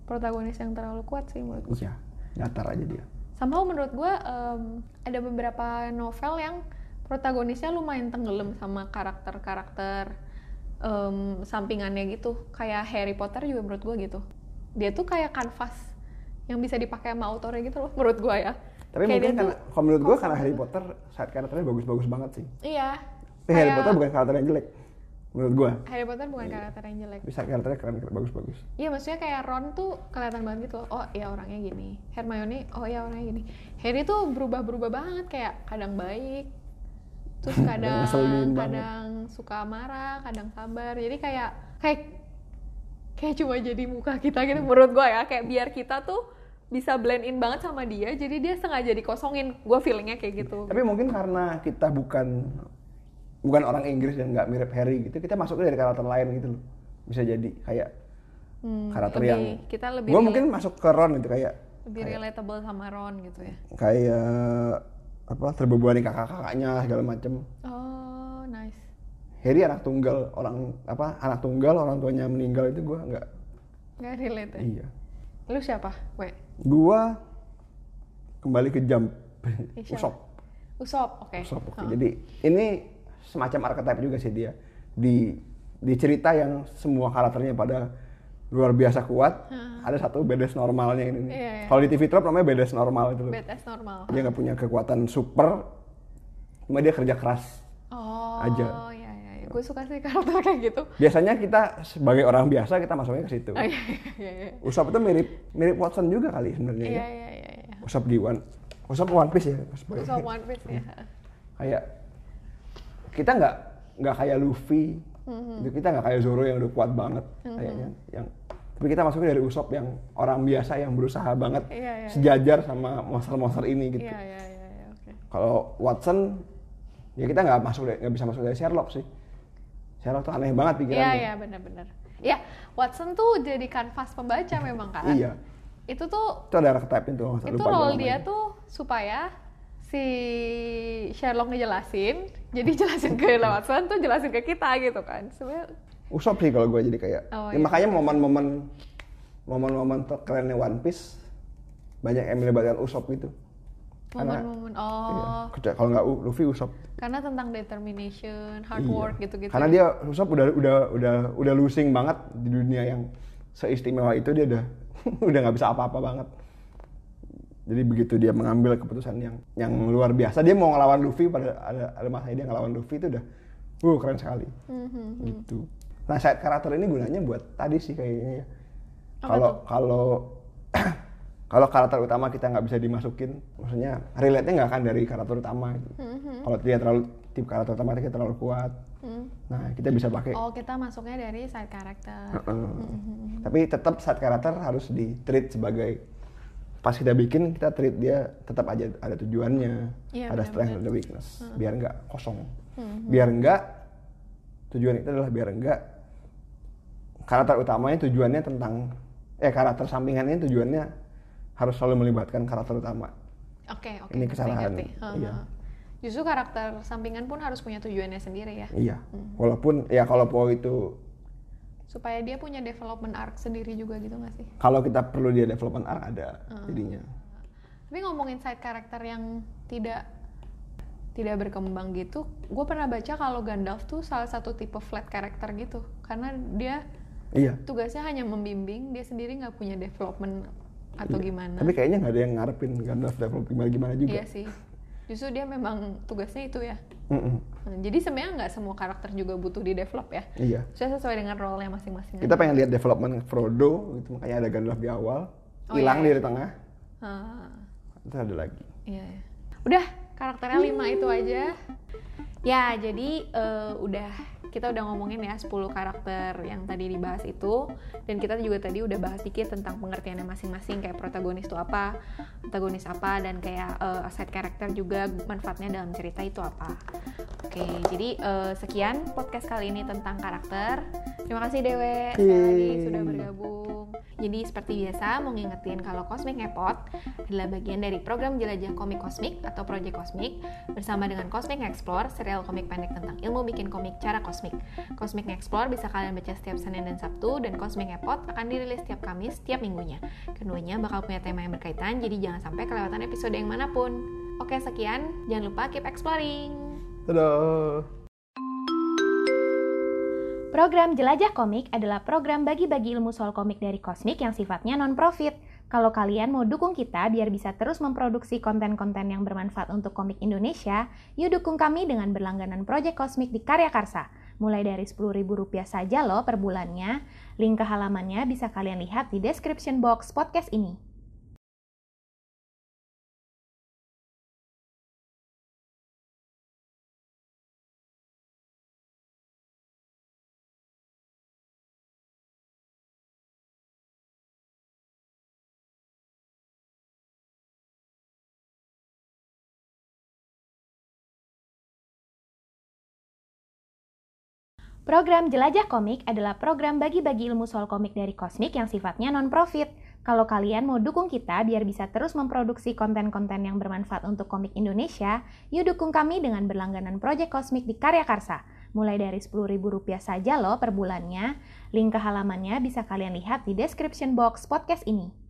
protagonis yang terlalu kuat sih menurut gue. Iya, nyatar aja dia. Somehow menurut gue em, ada beberapa novel yang protagonisnya lumayan tenggelam sama karakter-karakter em, sampingannya gitu. Kayak Harry Potter juga menurut gue gitu. Dia tuh kayak kanvas yang bisa dipakai sama autornya gitu loh menurut gue ya. Tapi Kayak mungkin karena, kalau menurut gue karena Harry. Potter side karakternya bagus-bagus banget sih. Iya. Tapi Harry Potter bukan karakter yang jelek, menurut gue. Harry Potter bukan karakter yang jelek. Bisa karakternya keren, keren bagus-bagus. Iya maksudnya kayak Ron tuh kelihatan banget gitu loh. Oh iya orangnya gini. Hermione oh iya orangnya gini. Harry tuh berubah-berubah banget kayak kadang baik, terus kadang kadang suka marah, kadang sabar. Jadi kayak kayak kayak cuma jadi muka kita gitu menurut gue ya. Kayak biar kita tuh bisa blend in banget sama dia jadi dia sengaja dikosongin. Gue feelingnya kayak gitu. Tapi mungkin karena kita bukan bukan orang Inggris dan nggak mirip Harry gitu, kita masuknya dari karakter lain gitu loh. Bisa jadi kayak Hmm, karakter lebih- yang kita lebih gue mungkin masuk ke Ron gitu kayak lebih relatable sama Ron gitu ya. kayak apa terbebani kakak-kakaknya segala macem. oh nice Harry anak tunggal orang apa anak tunggal orang tuanya meninggal itu gue nggak nggak relate ya iya. lu siapa we Gua kembali ke jam siapa? Usop. Usop, oke. Usop, oke. Heeh. Jadi ini semacam archetype juga sih dia di di cerita yang semua karakternya pada luar biasa kuat. Ada satu bedes normalnya ini. Iya, iya. Kalau di TV Trop namanya bedes normal itu. Badass normal. Dia nggak punya kekuatan super, cuma dia kerja keras. Oh, Aja. iya iya. iya. Gue suka sih karakter kayak gitu. Biasanya kita sebagai orang biasa kita masuknya ke situ. Oh, iya iya iya. Usop itu mirip mirip Watson juga kali sebenarnya Iya ya. iya iya. iya. Usop di One Usop One Piece ya. Usop One Piece ya. kayak kita nggak nggak kayak Luffy Mm-hmm. gitu. kita nggak kayak Zoro yang udah kuat banget kayaknya yang tapi kita masuknya dari Usop yang orang biasa yang berusaha banget Iya, iya, iya. sejajar sama monster-monster ini gitu Iya iya iya iya, oke. kalau Watson ya kita nggak masuk nggak bisa masuk dari Sherlock sih Sherlock tuh aneh banget Iya pikirannya iya benar-benar. Iya, Watson tuh jadi kanvas pembaca memang kan. Iya. Itu tuh itu ada archetype itu itu role dia tuh supaya si Sherlock ngejelasin, jadi jelasin ke Watson tuh jelasin ke kita gitu kan. Sebenarnya Usop sih kalau gue jadi kayak. Oh, ya, iya. Makanya momen-momen momen-momen terkerennya One Piece banyak yang melibatkan Usop gitu. Momen-momen Iya. oh Kecuali- Kalau nggak Luffy Usop. karena tentang determination, hard Iya. work gitu-gitu. Karena ya. dia Usop udah udah udah udah losing banget di dunia yang seistimewa itu dia udah udah nggak bisa apa-apa banget. Jadi begitu dia mengambil keputusan yang yang luar biasa, dia mau ngelawan Luffy pada ada ada masanya dia ngelawan Luffy itu udah, uh keren sekali. Mhm. Gitu. Nah side karakter ini gunanya buat tadi sih kayaknya ya. Kalau kalau kalau karakter utama kita nggak bisa dimasukin, maksudnya relate-nya nggak akan dari karakter utama. Gitu. Mhm. Kalau dia terlalu tim karakter utama kita terlalu kuat, Hmm. nah kita bisa pakai. Oh kita masuknya dari side character. Heeh. Tapi tetap side karakter harus di treat sebagai pas kita bikin kita treat dia tetap aja ada tujuannya, Iya, ada strength ada weakness, biar nggak kosong. Mhm. Biar nggak tujuan itu adalah biar nggak karakter utamanya tujuannya tentang eh karakter sampingannya tujuannya harus selalu melibatkan karakter utama. Oke oke. Ini ngerti, kesalahan, ngerti. Heeh. iya. Justru karakter sampingan pun harus punya tujuannya sendiri ya, Iya. Walaupun ya kalau Po itu supaya dia punya development arc sendiri juga gitu nggak sih? kalau kita perlu dia development arc ada jadinya. Tapi ngomongin side karakter yang tidak tidak berkembang gitu, gue pernah baca kalau Gandalf tuh salah satu tipe flat karakter gitu, karena dia Iya. tugasnya hanya membimbing, dia sendiri nggak punya development atau gimana. Tapi kayaknya nggak ada yang ngarepin Gandalf develop gimana gimana juga. Iya sih, justru dia memang tugasnya itu ya. Mm-mm. Nah, jadi sebenarnya nggak semua karakter juga butuh di develop ya. Iya. Saya sesuai dengan role-nya masing-masing. Kita aja. pengen lihat development Frodo, gitu makanya ada Gandalf di awal, Oh, hilang iya, iya. di tengah, Ah. terus ada lagi. Iya, iya. Udah, karakternya lima itu aja. Ya, jadi eh, udah kita udah ngomongin ya 10 karakter yang tadi dibahas itu dan kita juga tadi udah bahas dikit tentang pengertiannya masing-masing kayak protagonis itu apa, antagonis apa dan kayak eh, side karakter juga manfaatnya dalam cerita itu apa. Oke, jadi eh, sekian podcast kali ini tentang karakter. Terima kasih Dewe sekali lagi sudah bergabung. Jadi seperti biasa mau ngingetin kalau Cosmic Ngepot adalah bagian dari program jelajah komik kosmik atau Project Kosmik bersama dengan Cosmic Explore, serial komik pendek tentang ilmu bikin komik cara kosmik. Cosmic Explore bisa kalian baca setiap Senin dan Sabtu dan Cosmic Ngepot akan dirilis setiap Kamis setiap minggunya. Keduanya bakal punya tema yang berkaitan, jadi jangan sampai kelewatan episode yang mana pun. Oke sekian, jangan lupa keep exploring. Dadah. Program Jelajah Komik adalah program bagi-bagi ilmu soal komik dari Kosmik yang sifatnya non-profit. Kalau kalian mau dukung kita biar bisa terus memproduksi konten-konten yang bermanfaat untuk komik Indonesia, yuk dukung kami dengan berlangganan Project Kosmik di Karya Karsa. Mulai dari Rp10.000 saja loh per bulannya. Link ke halamannya bisa kalian lihat di description box podcast ini. Program Jelajah Komik adalah program bagi-bagi ilmu soal komik dari Kosmik yang sifatnya non-profit. Kalau kalian mau dukung kita biar bisa terus memproduksi konten-konten yang bermanfaat untuk komik Indonesia, yuk dukung kami dengan berlangganan Project Kosmik di Karya Karsa. Mulai dari Rp10.000 saja loh per bulannya. Link ke halamannya bisa kalian lihat di description box podcast ini.